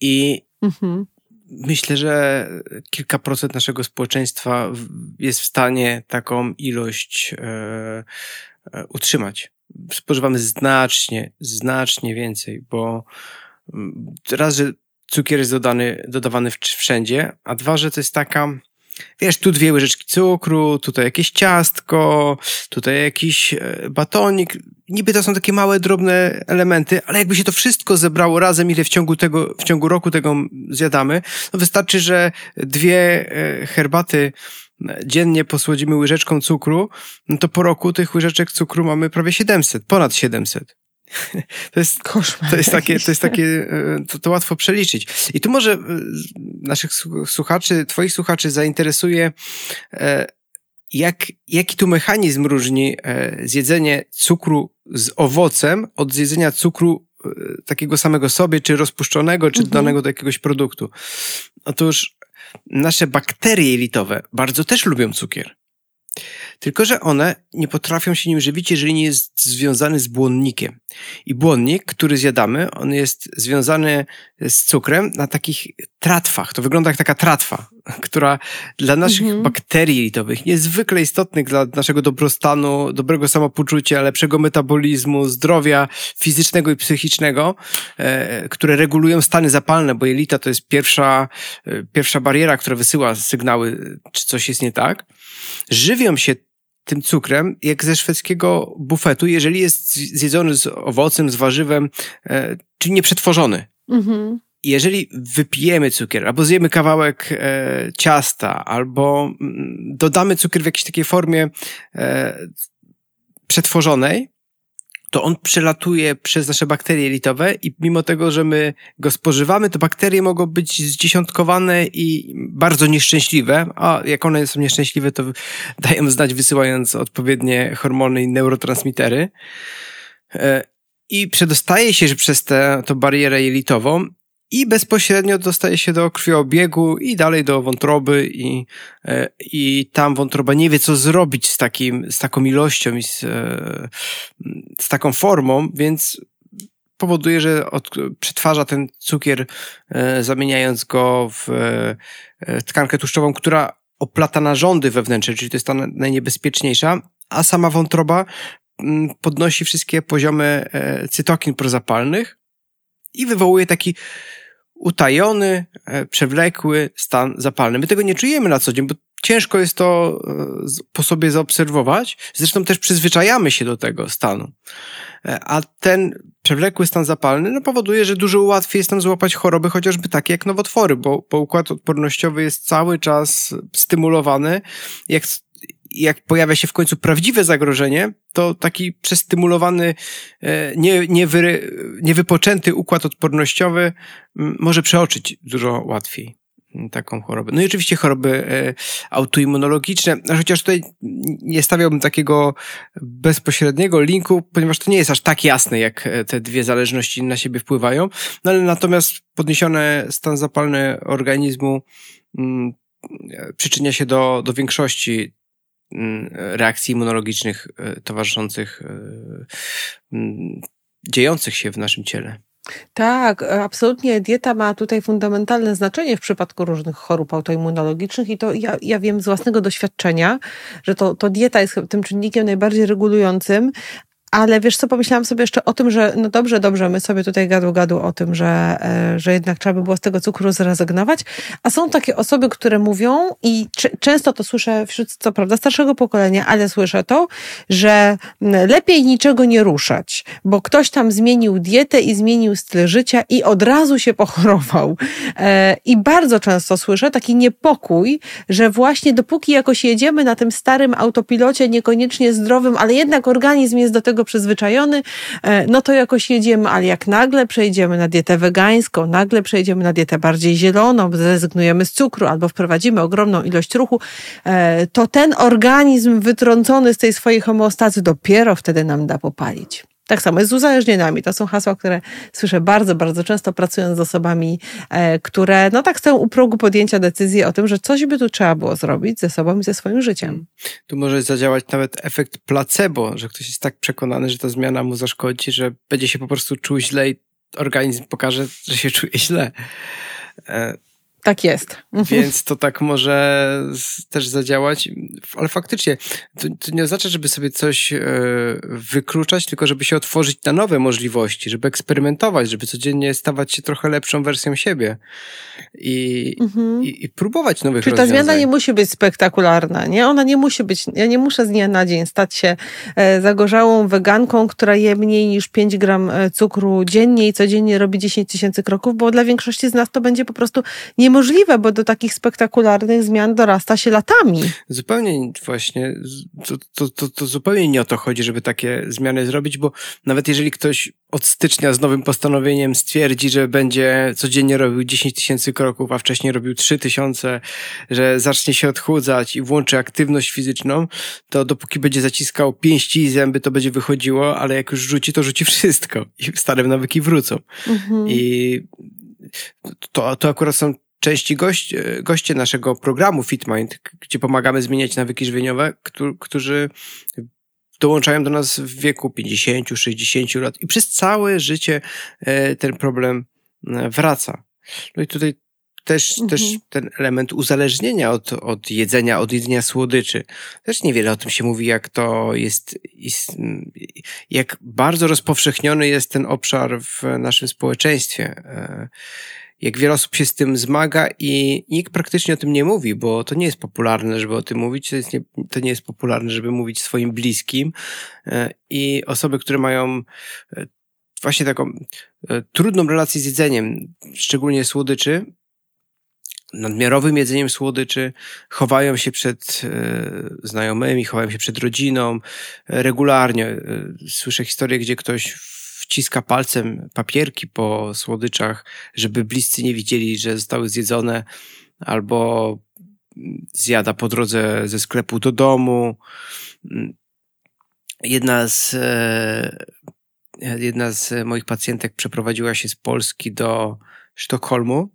I mhm. myślę, że kilka procent naszego społeczeństwa jest w stanie taką ilość e, e, utrzymać. Spożywamy znacznie, znacznie więcej, bo mm, raz, że cukier jest dodany, dodawany wszędzie, a dwa, że to jest taka Wiesz, tu dwie łyżeczki cukru, tutaj jakieś ciastko, tutaj jakiś e, batonik. Niby to są takie małe, drobne elementy, ale jakby się to wszystko zebrało razem, ile w ciągu tego, w ciągu roku tego zjadamy, no wystarczy, że dwie e, herbaty e, dziennie posłodzimy łyżeczką cukru, no to po roku tych łyżeczek cukru mamy prawie 700, ponad 700. To jest, Koszmar. To jest takie, to jest takie, e, to, to łatwo przeliczyć. I tu może e, naszych słuchaczy, twoich słuchaczy zainteresuje, e, jak, jaki tu mechanizm różni zjedzenie cukru z owocem od zjedzenia cukru takiego samego sobie, czy rozpuszczonego, czy mhm. dodanego do jakiegoś produktu. Otóż nasze bakterie jelitowe bardzo też lubią cukier. Tylko, że one nie potrafią się nim żywić, jeżeli nie jest związany z błonnikiem. I błonnik, który zjadamy, on jest związany z cukrem na takich tratwach. To wygląda jak taka tratwa, która dla naszych mhm. bakterii jelitowych niezwykle istotnych dla naszego dobrostanu, dobrego samopoczucia, lepszego metabolizmu, zdrowia fizycznego i psychicznego, e, które regulują stany zapalne, bo jelita to jest pierwsza, e, pierwsza bariera, która wysyła sygnały, czy coś jest nie tak. Żywią się tym cukrem, jak ze szwedzkiego bufetu, jeżeli jest zjedzony z owocem, z warzywem, e, czyli nieprzetworzony. Mhm. Jeżeli wypijemy cukier, albo zjemy kawałek e, ciasta, albo mm, dodamy cukier w jakiejś takiej formie e, przetworzonej, to on przelatuje przez nasze bakterie jelitowe i mimo tego, że my go spożywamy, to bakterie mogą być zdziesiątkowane i bardzo nieszczęśliwe, a jak one są nieszczęśliwe, to dają znać wysyłając odpowiednie hormony i neurotransmitery. E, I przedostaje się że przez tę barierę jelitową i bezpośrednio dostaje się do krwiobiegu i dalej do wątroby i, e, i tam wątroba nie wie, co zrobić z, takim, z taką ilością i z, e, z taką formą, więc powoduje, że od, przetwarza ten cukier, e, zamieniając go w tkankę tłuszczową, która oplata narządy wewnętrzne, czyli to jest ta najniebezpieczniejsza, a sama wątroba mm, podnosi wszystkie poziomy cytokin prozapalnych i wywołuje taki utajony, e, przewlekły stan zapalny. My tego nie czujemy na co dzień, bo ciężko jest to e, po sobie zaobserwować. Zresztą też przyzwyczajamy się do tego stanu. E, a ten przewlekły stan zapalny no, powoduje, że dużo łatwiej jest nam złapać choroby, chociażby takie jak nowotwory, bo, bo układ odpornościowy jest cały czas stymulowany. Jak jak pojawia się w końcu prawdziwe zagrożenie, to taki przestymulowany, e, nie, niewy, niewypoczęty układ odpornościowy może przeoczyć dużo łatwiej taką chorobę. No i oczywiście choroby e, autoimmunologiczne, chociaż tutaj nie stawiałbym takiego bezpośredniego linku, ponieważ to nie jest aż tak jasne, jak e, te dwie zależności na siebie wpływają, no ale natomiast podniesiony stan zapalny organizmu przyczynia się do, do większości reakcji immunologicznych e, towarzyszących e, mm, dziejących się w naszym ciele. Tak, absolutnie. Dieta ma tutaj fundamentalne znaczenie w przypadku różnych chorób autoimmunologicznych i to ja, ja wiem z własnego doświadczenia, że to, to dieta jest tym czynnikiem najbardziej regulującym, ale wiesz co, pomyślałam sobie jeszcze o tym, że no dobrze, dobrze, my sobie tutaj gadu gadu o tym, że, e, że jednak trzeba by było z tego cukru zrezygnować, a są takie osoby, które mówią i często to słyszę wśród, co prawda, starszego pokolenia, ale słyszę to, że lepiej niczego nie ruszać, bo ktoś tam zmienił dietę i zmienił styl życia i od razu się pochorował. E, I bardzo często słyszę taki niepokój, że właśnie dopóki jakoś jedziemy na tym starym autopilocie, niekoniecznie zdrowym, ale jednak organizm jest do tego tego przyzwyczajony, e, no to jakoś jedziemy, ale jak nagle przejdziemy na dietę wegańską, nagle przejdziemy na dietę bardziej zieloną, zrezygnujemy z cukru albo wprowadzimy ogromną ilość ruchu, e, to ten organizm wytrącony z tej swojej homeostazy dopiero wtedy nam da popalić. Tak samo jest z uzależnieniami. To są hasła, które słyszę bardzo, bardzo często pracując z osobami, e, które no tak stoją u progu podjęcia decyzji o tym, że coś by tu trzeba było zrobić ze sobą i ze swoim życiem. Hmm. Tu może zadziałać nawet efekt placebo, że ktoś jest tak przekonany, że ta zmiana mu zaszkodzi, że będzie się po prostu czuł źle i organizm pokaże, że się czuje źle. Tak jest. Mhm. Więc to tak może też zadziałać, ale faktycznie to, to, nie oznacza, żeby sobie coś e, wykluczać, tylko żeby się otworzyć na nowe możliwości, żeby eksperymentować, żeby codziennie stawać się trochę lepszą wersją siebie i, mhm. i, i próbować nowych Czyli ta zmiana nie musi być spektakularna, nie? Ona nie musi być, ja nie muszę z dnia na dzień stać się e, zagorzałą weganką, która je mniej niż 5 gram e, cukru dziennie i codziennie robi 10 tysięcy kroków, bo dla większości z nas to będzie po prostu nie niemożliwe, bo do takich spektakularnych zmian dorasta się latami. Zupełnie właśnie, to, to, to, to zupełnie nie o to chodzi, żeby takie zmiany zrobić, bo nawet jeżeli ktoś od stycznia z nowym postanowieniem stwierdzi, że będzie codziennie robił 10 tysięcy kroków, a wcześniej robił 3 tysiące, że zacznie się odchudzać i włączy aktywność fizyczną, to dopóki będzie zaciskał pięści i zęby, to będzie wychodziło, ale jak już rzuci, to rzuci wszystko i stare nawyki wrócą. Mhm. I to, to akurat są części gość, goście naszego programu FitMind, gdzie pomagamy zmieniać nawyki żywieniowe, którzy dołączają do nas w wieku 50, 60 lat i przez całe życie e, ten problem e, wraca. No i tutaj też, mhm. też ten element uzależnienia od, od jedzenia, od jedzenia słodyczy. Też niewiele o tym się mówi, jak to jest, jest, jak bardzo rozpowszechniony jest ten obszar w naszym społeczeństwie. E, jak wiele osób się z tym zmaga i nikt praktycznie o tym nie mówi, bo to nie jest popularne, żeby o tym mówić, to, jest nie, to nie jest popularne, żeby mówić swoim bliskim e, i osoby, które mają e, właśnie taką trudną relację z jedzeniem, szczególnie słodyczy, nadmiarowym jedzeniem słodyczy, chowają się przed e, znajomymi, chowają się przed rodziną. Regularnie e, słyszę historię, gdzie ktoś wciska palcem papierki po słodyczach, żeby bliscy nie widzieli, że zostały zjedzone, albo zjada po drodze ze sklepu do domu. Jedna z, e, jedna z moich pacjentek przeprowadziła się z Polski do Sztokholmu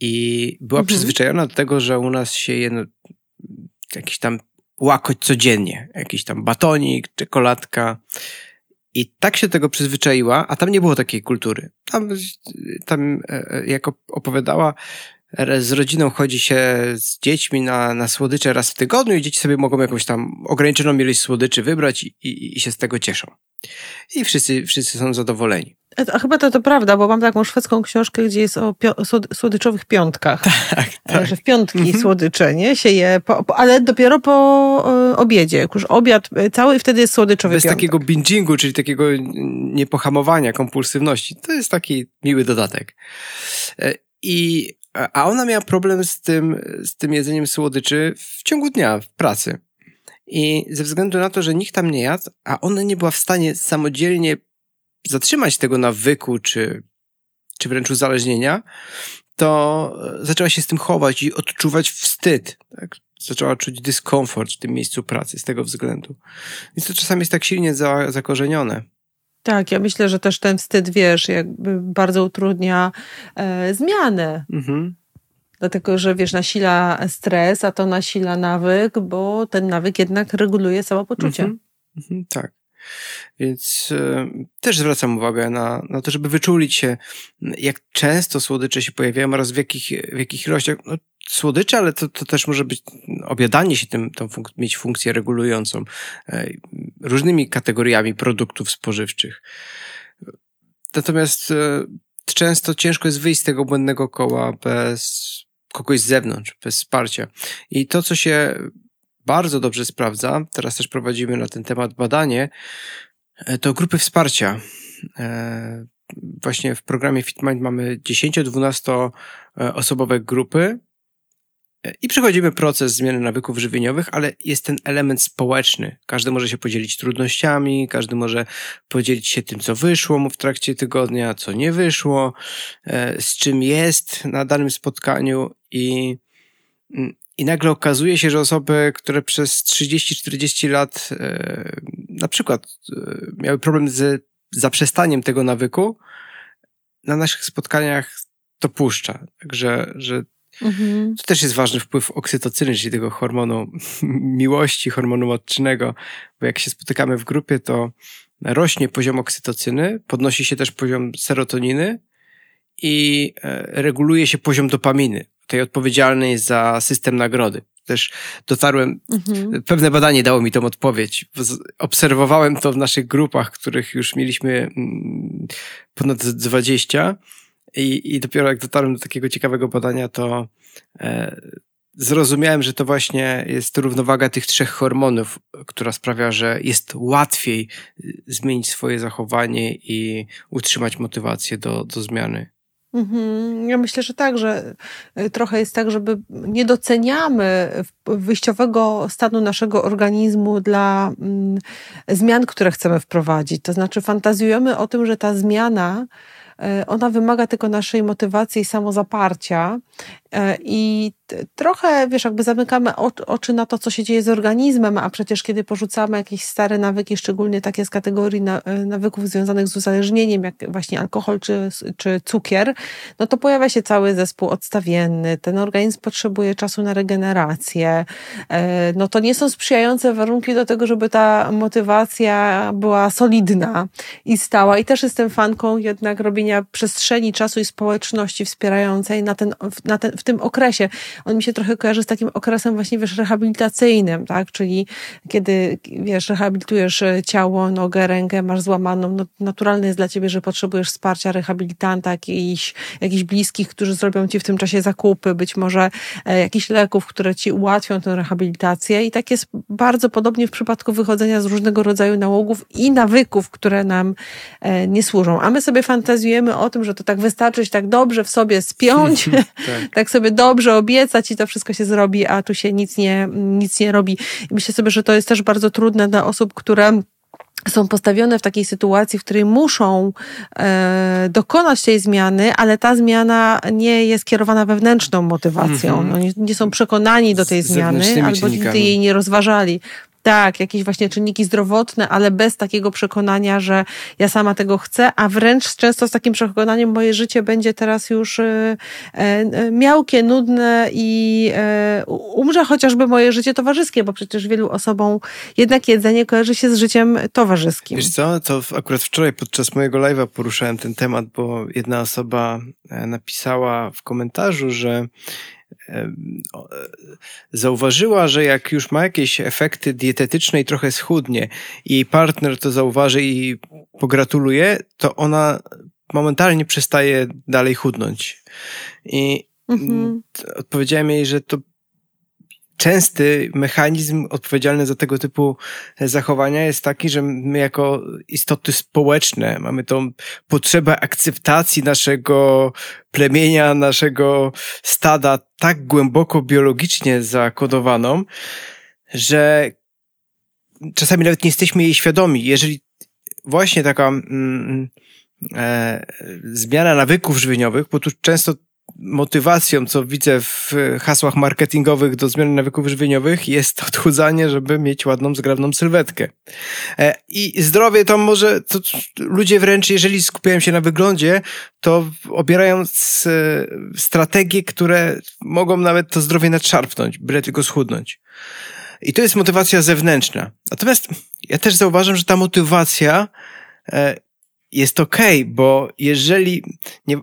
i była mhm. przyzwyczajona do tego, że u nas się je no, jakiś tam łakoć codziennie, jakiś tam batonik, czekoladka. I tak się tego przyzwyczaiła, a tam nie było takiej kultury. Tam, tam e, e, jak opowiadała, z rodziną chodzi się z dziećmi na, na słodycze raz w tygodniu i dzieci sobie mogą jakąś tam ograniczoną ilość słodyczy wybrać i, i, i się z tego cieszą. I wszyscy, wszyscy są zadowoleni. A chyba to, to prawda, bo mam taką szwedzką książkę, gdzie jest o słodyczowych piątkach. Tak, tak. Że w piątki mhm. słodycze, nie? Się je, po, po, ale dopiero po e, obiedzie. Już obiad e, cały wtedy jest słodyczowy Bez piątek. takiego bingingu, czyli takiego niepohamowania kompulsywności. To jest taki miły dodatek. E, I, a ona miała problem z tym, z tym jedzeniem słodyczy w ciągu dnia, w pracy. I ze względu na to, że nikt tam nie jadł, a ona nie była w stanie samodzielnie zatrzymać tego nawyku, czy, czy wręcz uzależnienia, to zaczęła się z tym chować i odczuwać wstyd. Tak? Zaczęła czuć dyskomfort w tym miejscu pracy z tego względu. Więc to czasami jest tak silnie za, zakorzenione. Tak, ja myślę, że też ten wstyd, wiesz, jakby bardzo utrudnia e, zmianę. Mhm. Dlatego, że wiesz, nasila stres, a to nasila nawyk, bo ten nawyk jednak reguluje samopoczucie. Mhm. Mhm, tak. Więc e, też zwracam uwagę na, na to, żeby wyczulić się, jak często słodycze się pojawiają oraz w jakich, w jakich ilościach. No, słodycze, ale to, to też może być obiadanie się tym, tą funk mieć funkcję regulującą e, różnymi kategoriami produktów spożywczych. Natomiast e, często ciężko jest wyjść z tego błędnego koła bez kogoś z zewnątrz, bez wsparcia. I to, co się bardzo dobrze sprawdza, teraz też prowadzimy na ten temat badanie, e, to grupy wsparcia. E, właśnie w programie FitMind mamy 10-12 osobowe grupy, e, i przechodzimy proces zmiany nawyków żywieniowych, ale jest ten element społeczny. Każdy może się podzielić trudnościami, każdy może podzielić się tym, co wyszło mu w trakcie tygodnia, co nie wyszło, z czym jest na danym spotkaniu i mm, i nagle okazuje się, że osoby, które przez 30-40 lat e, na przykład e, miały problem z zaprzestaniem tego nawyku, na naszych spotkaniach to puszcza. Także że mhm. to też jest ważny wpływ oksytocyny, czyli tego hormonu miłości, hormonu matczynego, bo jak się spotykamy w grupie, to rośnie poziom oksytocyny, podnosi się też poziom serotoniny i e, reguluje się poziom dopaminy tej odpowiedzialnej za system nagrody. Też dotarłem, mhm. pewne badanie dało mi tą odpowiedź. Obserwowałem to w naszych grupach, których już mieliśmy mm, ponad 20 i, i dopiero jak dotarłem do takiego ciekawego badania, to e, zrozumiałem, że to właśnie jest równowaga tych trzech hormonów, która sprawia, że jest łatwiej y, zmienić swoje zachowanie i utrzymać motywację do, do zmiany. Mhm. Ja myślę, że tak, że y, trochę jest tak, żeby nie doceniamy wyjściowego stanu naszego organizmu dla mm, zmian, które chcemy wprowadzić. To znaczy, fantazjujemy o tym, że ta zmiana y, ona wymaga tylko naszej motywacji i samozaparcia I trochę, wiesz, jakby zamykamy oczy na to, co się dzieje z organizmem, a przecież kiedy porzucamy jakieś stare nawyki, szczególnie takie z kategorii e, nawyków związanych z uzależnieniem, jak właśnie alkohol czy, czy cukier, no to pojawia się cały zespół odstawienny. Ten organizm potrzebuje czasu na regenerację. E, no to nie są sprzyjające warunki do tego, żeby ta motywacja była solidna i stała. I też jestem fanką jednak robienia przestrzeni czasu i społeczności wspierającej na ten, na ten w tym okresie. On mi się trochę kojarzy z takim okresem właśnie, wiesz, rehabilitacyjnym, tak? Czyli kiedy, wiesz, rehabilitujesz e, ciało, nogę, rękę, masz złamaną, no naturalne jest dla ciebie, że potrzebujesz wsparcia rehabilitanta, jakichś, jakichś bliskich, którzy zrobią ci w tym czasie zakupy, być może e, jakichś leków, które ci ułatwią tę rehabilitację i tak jest bardzo podobnie w przypadku wychodzenia z różnego rodzaju nałogów i nawyków, które nam e, nie służą. A my sobie fantazjujemy o tym, że to tak wystarczy tak dobrze w sobie spiąć, tak. Tak tak sobie dobrze obiecać i to wszystko się zrobi, a tu się nic nie, nic nie robi. I myślę sobie, że to jest też bardzo trudne dla osób, które są postawione w takiej sytuacji, w której muszą e, dokonać tej zmiany, ale ta zmiana nie jest kierowana wewnętrzną motywacją. Mm -hmm. No, nie, nie, są przekonani do tej zmiany, albo nigdy jej nie rozważali. Tak, jakieś właśnie czynniki zdrowotne, ale bez takiego przekonania, że ja sama tego chcę, a wręcz często z takim przekonaniem moje życie będzie teraz już e, e, miałkie, nudne i e, umrze chociażby moje życie towarzyskie, bo przecież wielu osobom jednak jedzenie kojarzy się z życiem towarzyskim. Wiesz co, to akurat wczoraj podczas mojego live'a poruszałem ten temat, bo jedna osoba napisała w komentarzu, że zauważyła, że jak już ma jakieś efekty dietetyczne i trochę schudnie i jej partner to zauważy i pogratuluje, to ona momentalnie przestaje dalej chudnąć. I mhm. odpowiedziałem jej, że to częsty mechanizm odpowiedzialny za tego typu zachowania jest taki, że my jako istoty społeczne mamy tą potrzebę akceptacji naszego plemienia, naszego stada tak głęboko biologicznie zakodowaną, że czasami nawet nie jesteśmy jej świadomi. Jeżeli właśnie taka mm, e, zmiana nawyków żywieniowych, bo tu często motywacją, co widzę w hasłach marketingowych do zmiany nawyków żywieniowych, jest odchudzanie, żeby mieć ładną, zgrabną sylwetkę. E, I zdrowie to może, to ludzie wręcz, jeżeli skupiają się na wyglądzie, to obierają strategie, które mogą nawet to zdrowie nadszarpnąć, byle tylko schudnąć. I to jest motywacja zewnętrzna. Natomiast ja też zauważam, że ta motywacja e, jest okej, okay, bo jeżeli, nie,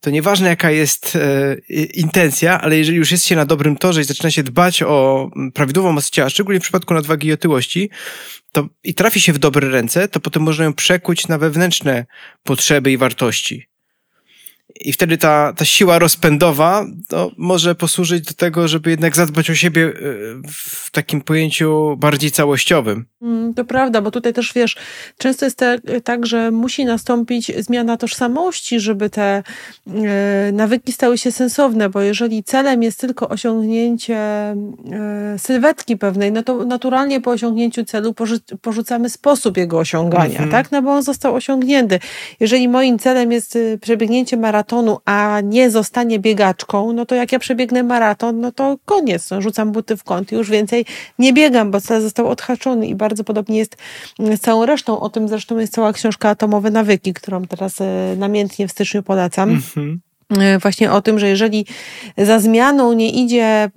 to nieważne jaka jest e, intencja, ale jeżeli już jest się na dobrym torze i zaczyna się dbać o prawidłową masę ciała, szczególnie w przypadku nadwagi i otyłości, to i trafi się w dobre ręce, to potem można ją przekuć na wewnętrzne potrzeby i wartości. I wtedy ta, ta siła rozpędowa to może posłużyć do tego, żeby jednak zadbać o siebie e, w takim pojęciu bardziej całościowym. Mm, to prawda, bo tutaj też wiesz, często jest tak, tak że musi nastąpić zmiana tożsamości, żeby te e, nawyki stały się sensowne, bo jeżeli celem jest tylko osiągnięcie e, sylwetki pewnej, no to naturalnie po osiągnięciu celu porzucamy sposób jego osiągania, mhm. tak? No bo on został osiągnięty. Jeżeli moim celem jest przebiegnięcie maratonu, maratonu, a nie zostanie biegaczką, no to jak ja przebiegnę maraton, no to koniec. No, rzucam buty w kąt i już więcej nie biegam, bo cel został odhaczony i bardzo podobnie jest z całą resztą. O tym zresztą jest cała książka Atomowe Nawyki, którą teraz e, namiętnie w styczniu polecam. Mhm e, właśnie o tym, że jeżeli za zmianą nie idzie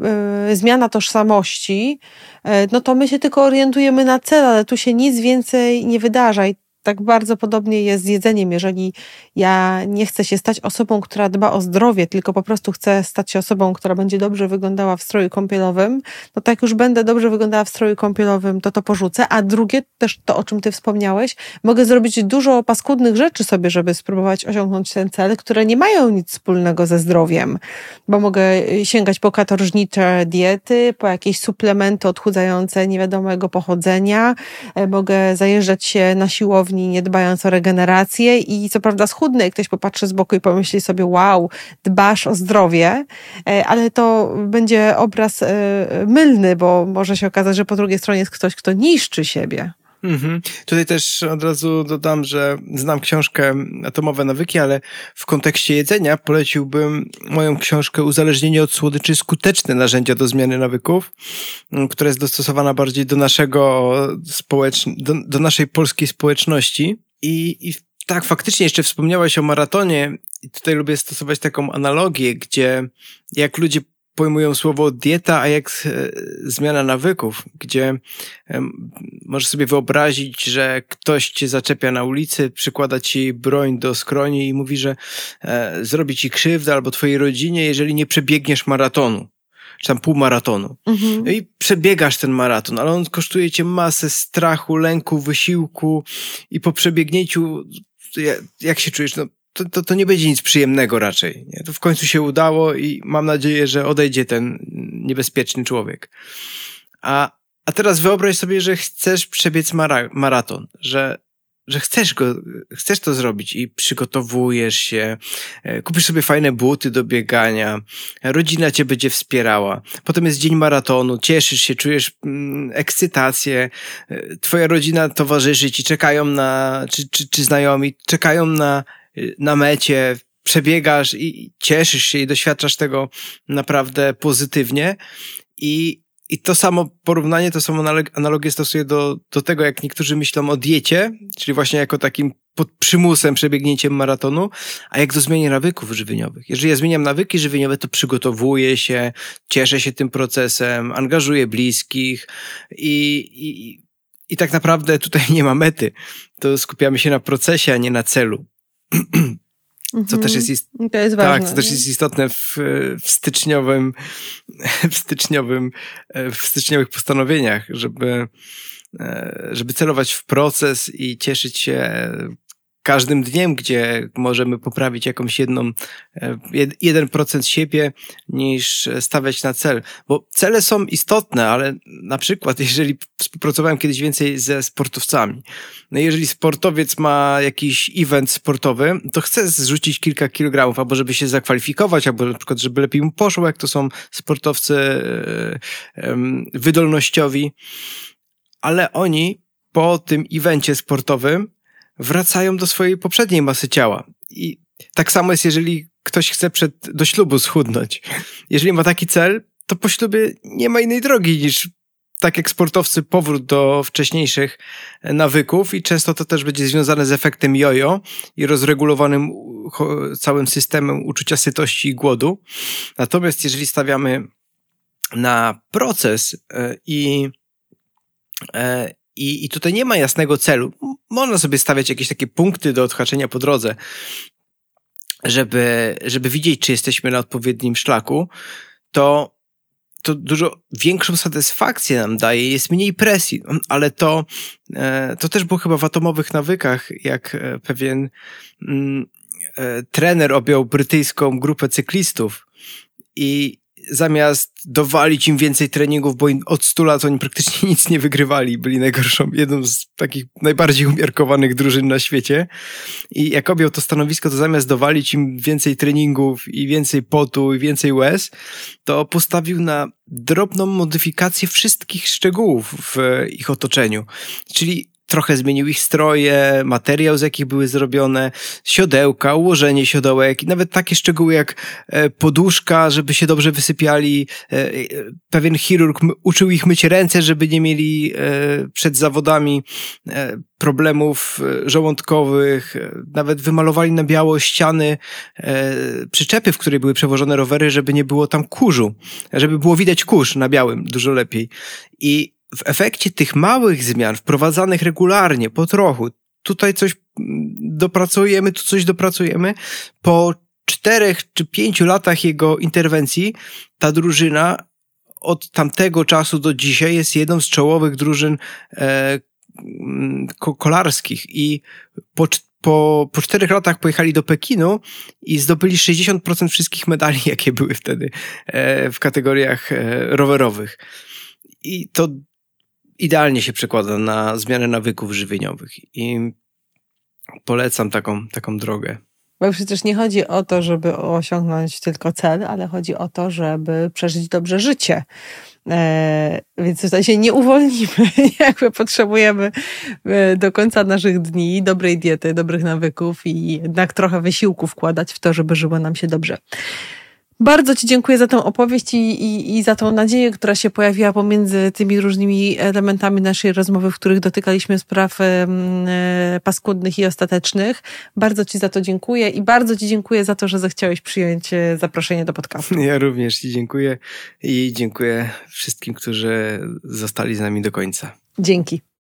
y, zmiana tożsamości, y, no to my się tylko orientujemy na cel, ale tu się nic więcej nie wydarza. I tak bardzo podobnie jest z jedzeniem. Jeżeli ja nie chcę się stać osobą, która dba o zdrowie, tylko po prostu chcę stać się osobą, która będzie dobrze wyglądała w stroju kąpielowym, no tak już będę dobrze wyglądała w stroju kąpielowym, to to porzucę. A drugie, też to, o czym ty wspomniałeś, mogę zrobić dużo paskudnych rzeczy sobie, żeby spróbować osiągnąć ten cel, które nie mają nic wspólnego ze zdrowiem, bo mogę sięgać po katorżnicze diety, po jakieś suplementy odchudzające niewiadomego pochodzenia, mogę zajeżdżać się na siłownię siłowni, nie dbając o regenerację i co prawda schudnę i ktoś popatrzy z boku i pomyśli sobie, wow, dbasz o zdrowie, e, ale to będzie obraz e, mylny, bo może się okazać, że po drugiej stronie jest ktoś, kto niszczy siebie. Mhm. Tutaj też od razu dodam, że znam książkę Atomowe Nawyki, ale w kontekście jedzenia poleciłbym moją książkę Uzależnienie od słodyczy skuteczne narzędzia do zmiany nawyków, która jest dostosowana bardziej do naszego społecz... do, do naszej polskiej społeczności. I, I tak, faktycznie jeszcze wspomniałaś o maratonie i tutaj lubię stosować taką analogię, gdzie jak ludzie pojmują słowo dieta, a jak e, zmiana nawyków, gdzie możesz sobie wyobrazić, że ktoś cię zaczepia na ulicy, przykłada ci broń do skroni i mówi, że e, zrobi ci krzywdę albo twojej rodzinie, jeżeli nie przebiegniesz maratonu czy tam półmaratonu. Mhm. No i przebiegasz ten maraton, ale on kosztuje cię masę strachu, lęku, wysiłku i po przebiegnięciu jak się czujesz? No, to, to, to nie będzie nic przyjemnego raczej. Nie? To w końcu się udało i mam nadzieję, że odejdzie ten niebezpieczny człowiek. A, a teraz wyobraź sobie, że chcesz przebiec mara maraton, że, że chcesz go, chcesz to zrobić i przygotowujesz się, e, kupisz sobie fajne buty do biegania, rodzina cię będzie wspierała. Potem jest dzień maratonu, cieszysz się, czujesz mm, ekscytację, e, twoja rodzina towarzyszy ci, czekają na, czy, czy, czy znajomi, czekają na na mecie, przebiegasz i cieszysz się i doświadczasz tego naprawdę pozytywnie. I, i to samo porównanie, to samo analogię stosuję do, do tego, jak niektórzy myślą o diecie, czyli właśnie jako takim pod przymusem przebiegnięciem maratonu, a jak do zmiany nawyków żywieniowych. Jeżeli ja zmieniam nawyki żywieniowe, to przygotowuję się, cieszę się tym procesem, angażuję bliskich i, i, i tak naprawdę tutaj nie ma mety. To skupiamy się na procesie, a nie na celu. Co też jest, ist... to jest ważne, tak, co też jest istotne w, w styczniowym, w styczniowym, w styczniowych postanowieniach, żeby, e, żeby celować w proces i cieszyć się każdym dniem, gdzie możemy poprawić jakąś jedną, e, jeden procent siebie, niż stawiać na cel. Bo cele są istotne, ale na przykład, jeżeli współpracowałem kiedyś więcej ze sportowcami, no jeżeli sportowiec ma jakiś event sportowy, to chce zrzucić kilka kilogramów, albo żeby się zakwalifikować, albo na przykład, żeby lepiej mu poszło, jak to są sportowcy e, wydolnościowi, ale oni po tym evencie sportowym wracają do swojej poprzedniej masy ciała. I tak samo jest, jeżeli ktoś chce przed, do ślubu schudnąć. Jeżeli ma taki cel, to po ślubie nie ma innej drogi niż tak jak sportowcy, powrót do wcześniejszych nawyków i często to też będzie związane z efektem jojo i rozregulowanym całym systemem uczucia sytości i głodu. Natomiast jeżeli stawiamy na proces e, i, e, i, I tutaj nie ma jasnego celu. Można sobie stawiać jakieś takie punkty do odhaczenia po drodze, żeby, żeby widzieć, czy jesteśmy na odpowiednim szlaku, to, to dużo większą satysfakcję nam daje, jest mniej presji, ale to, e, to też było chyba w atomowych nawykach, jak e, pewien mm, e, trener objął brytyjską grupę cyklistów. I, zamiast dowalić im więcej treningów, bo od 100 lat oni praktycznie nic nie wygrywali, byli najgorszą, jedną z takich najbardziej umiarkowanych drużyn na świecie. I jak objął to stanowisko, to zamiast dowalić im więcej treningów i więcej potu i więcej łez, to postawił na drobną modyfikację wszystkich szczegółów w ich otoczeniu. Czyli trochę zmienił ich stroje, materiał, z jakich były zrobione, siodełka, ułożenie siodełek i nawet takie szczegóły jak e, poduszka, żeby się dobrze wysypiali. E, pewien chirurg uczył ich myć ręce, żeby nie mieli e, przed zawodami problemów żołądkowych. Nawet wymalowali na biało ściany przyczepy, w której były przewożone rowery, żeby nie było tam kurzu, żeby było widać kurz na białym dużo lepiej. I w efekcie tych małych zmian, wprowadzanych regularnie, po trochu, tutaj coś dopracujemy, tu coś dopracujemy, po czterech czy pięciu latach jego interwencji, ta drużyna od tamtego czasu do dzisiaj jest jedną z czołowych drużyn e, kolarskich i po, po, po czterech latach pojechali do Pekinu i zdobyli 60% wszystkich medali, jakie były wtedy e, w kategoriach e, rowerowych. I to idealnie się przekłada na zmianę nawyków żywieniowych. I polecam taką, taką drogę. Bo przecież nie chodzi o to, żeby osiągnąć tylko cel, ale chodzi o to, żeby przeżyć dobrze życie. E, więc tutaj się nie uwolnimy, jakby potrzebujemy e, do końca naszych dni dobrej diety, dobrych nawyków i jednak trochę wysiłku wkładać w to, żeby żyło nam się dobrze. Bardzo Ci dziękuję za tą opowieść i, i, i, za tą nadzieję, która się pojawiła pomiędzy tymi różnymi elementami naszej rozmowy, w których dotykaliśmy spraw e, paskudnych i ostatecznych. Bardzo Ci za to dziękuję i bardzo Ci dziękuję za to, że zechciałeś przyjąć e, zaproszenie do podcastu. Ja również Ci dziękuję i dziękuję wszystkim, którzy zostali z nami do końca. Dzięki.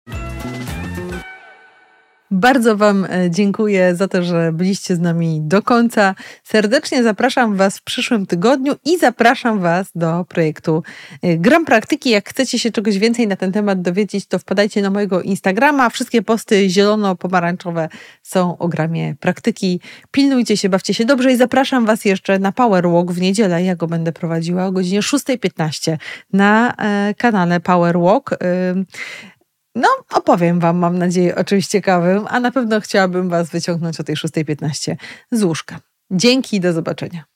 Bardzo Wam e, dziękuję za to, że byliście z nami do końca. Serdecznie zapraszam Was w przyszłym tygodniu i zapraszam Was do projektu e, Gram Praktyki. Jak chcecie się czegoś więcej na ten temat dowiedzieć, to wpadajcie na mojego Instagrama. Wszystkie posty zielono-pomarańczowe są o gramie praktyki. Pilnujcie się, bawcie się dobrze i zapraszam Was jeszcze na Power Walk w niedzielę. Ja go będę prowadziła o godzinie 6.15 na e, kanale Power Walk. No, opowiem Wam, mam nadzieję, o czymś ciekawym, a na pewno chciałabym Was wyciągnąć o tej 6.15 z łóżka. Dzięki i do zobaczenia.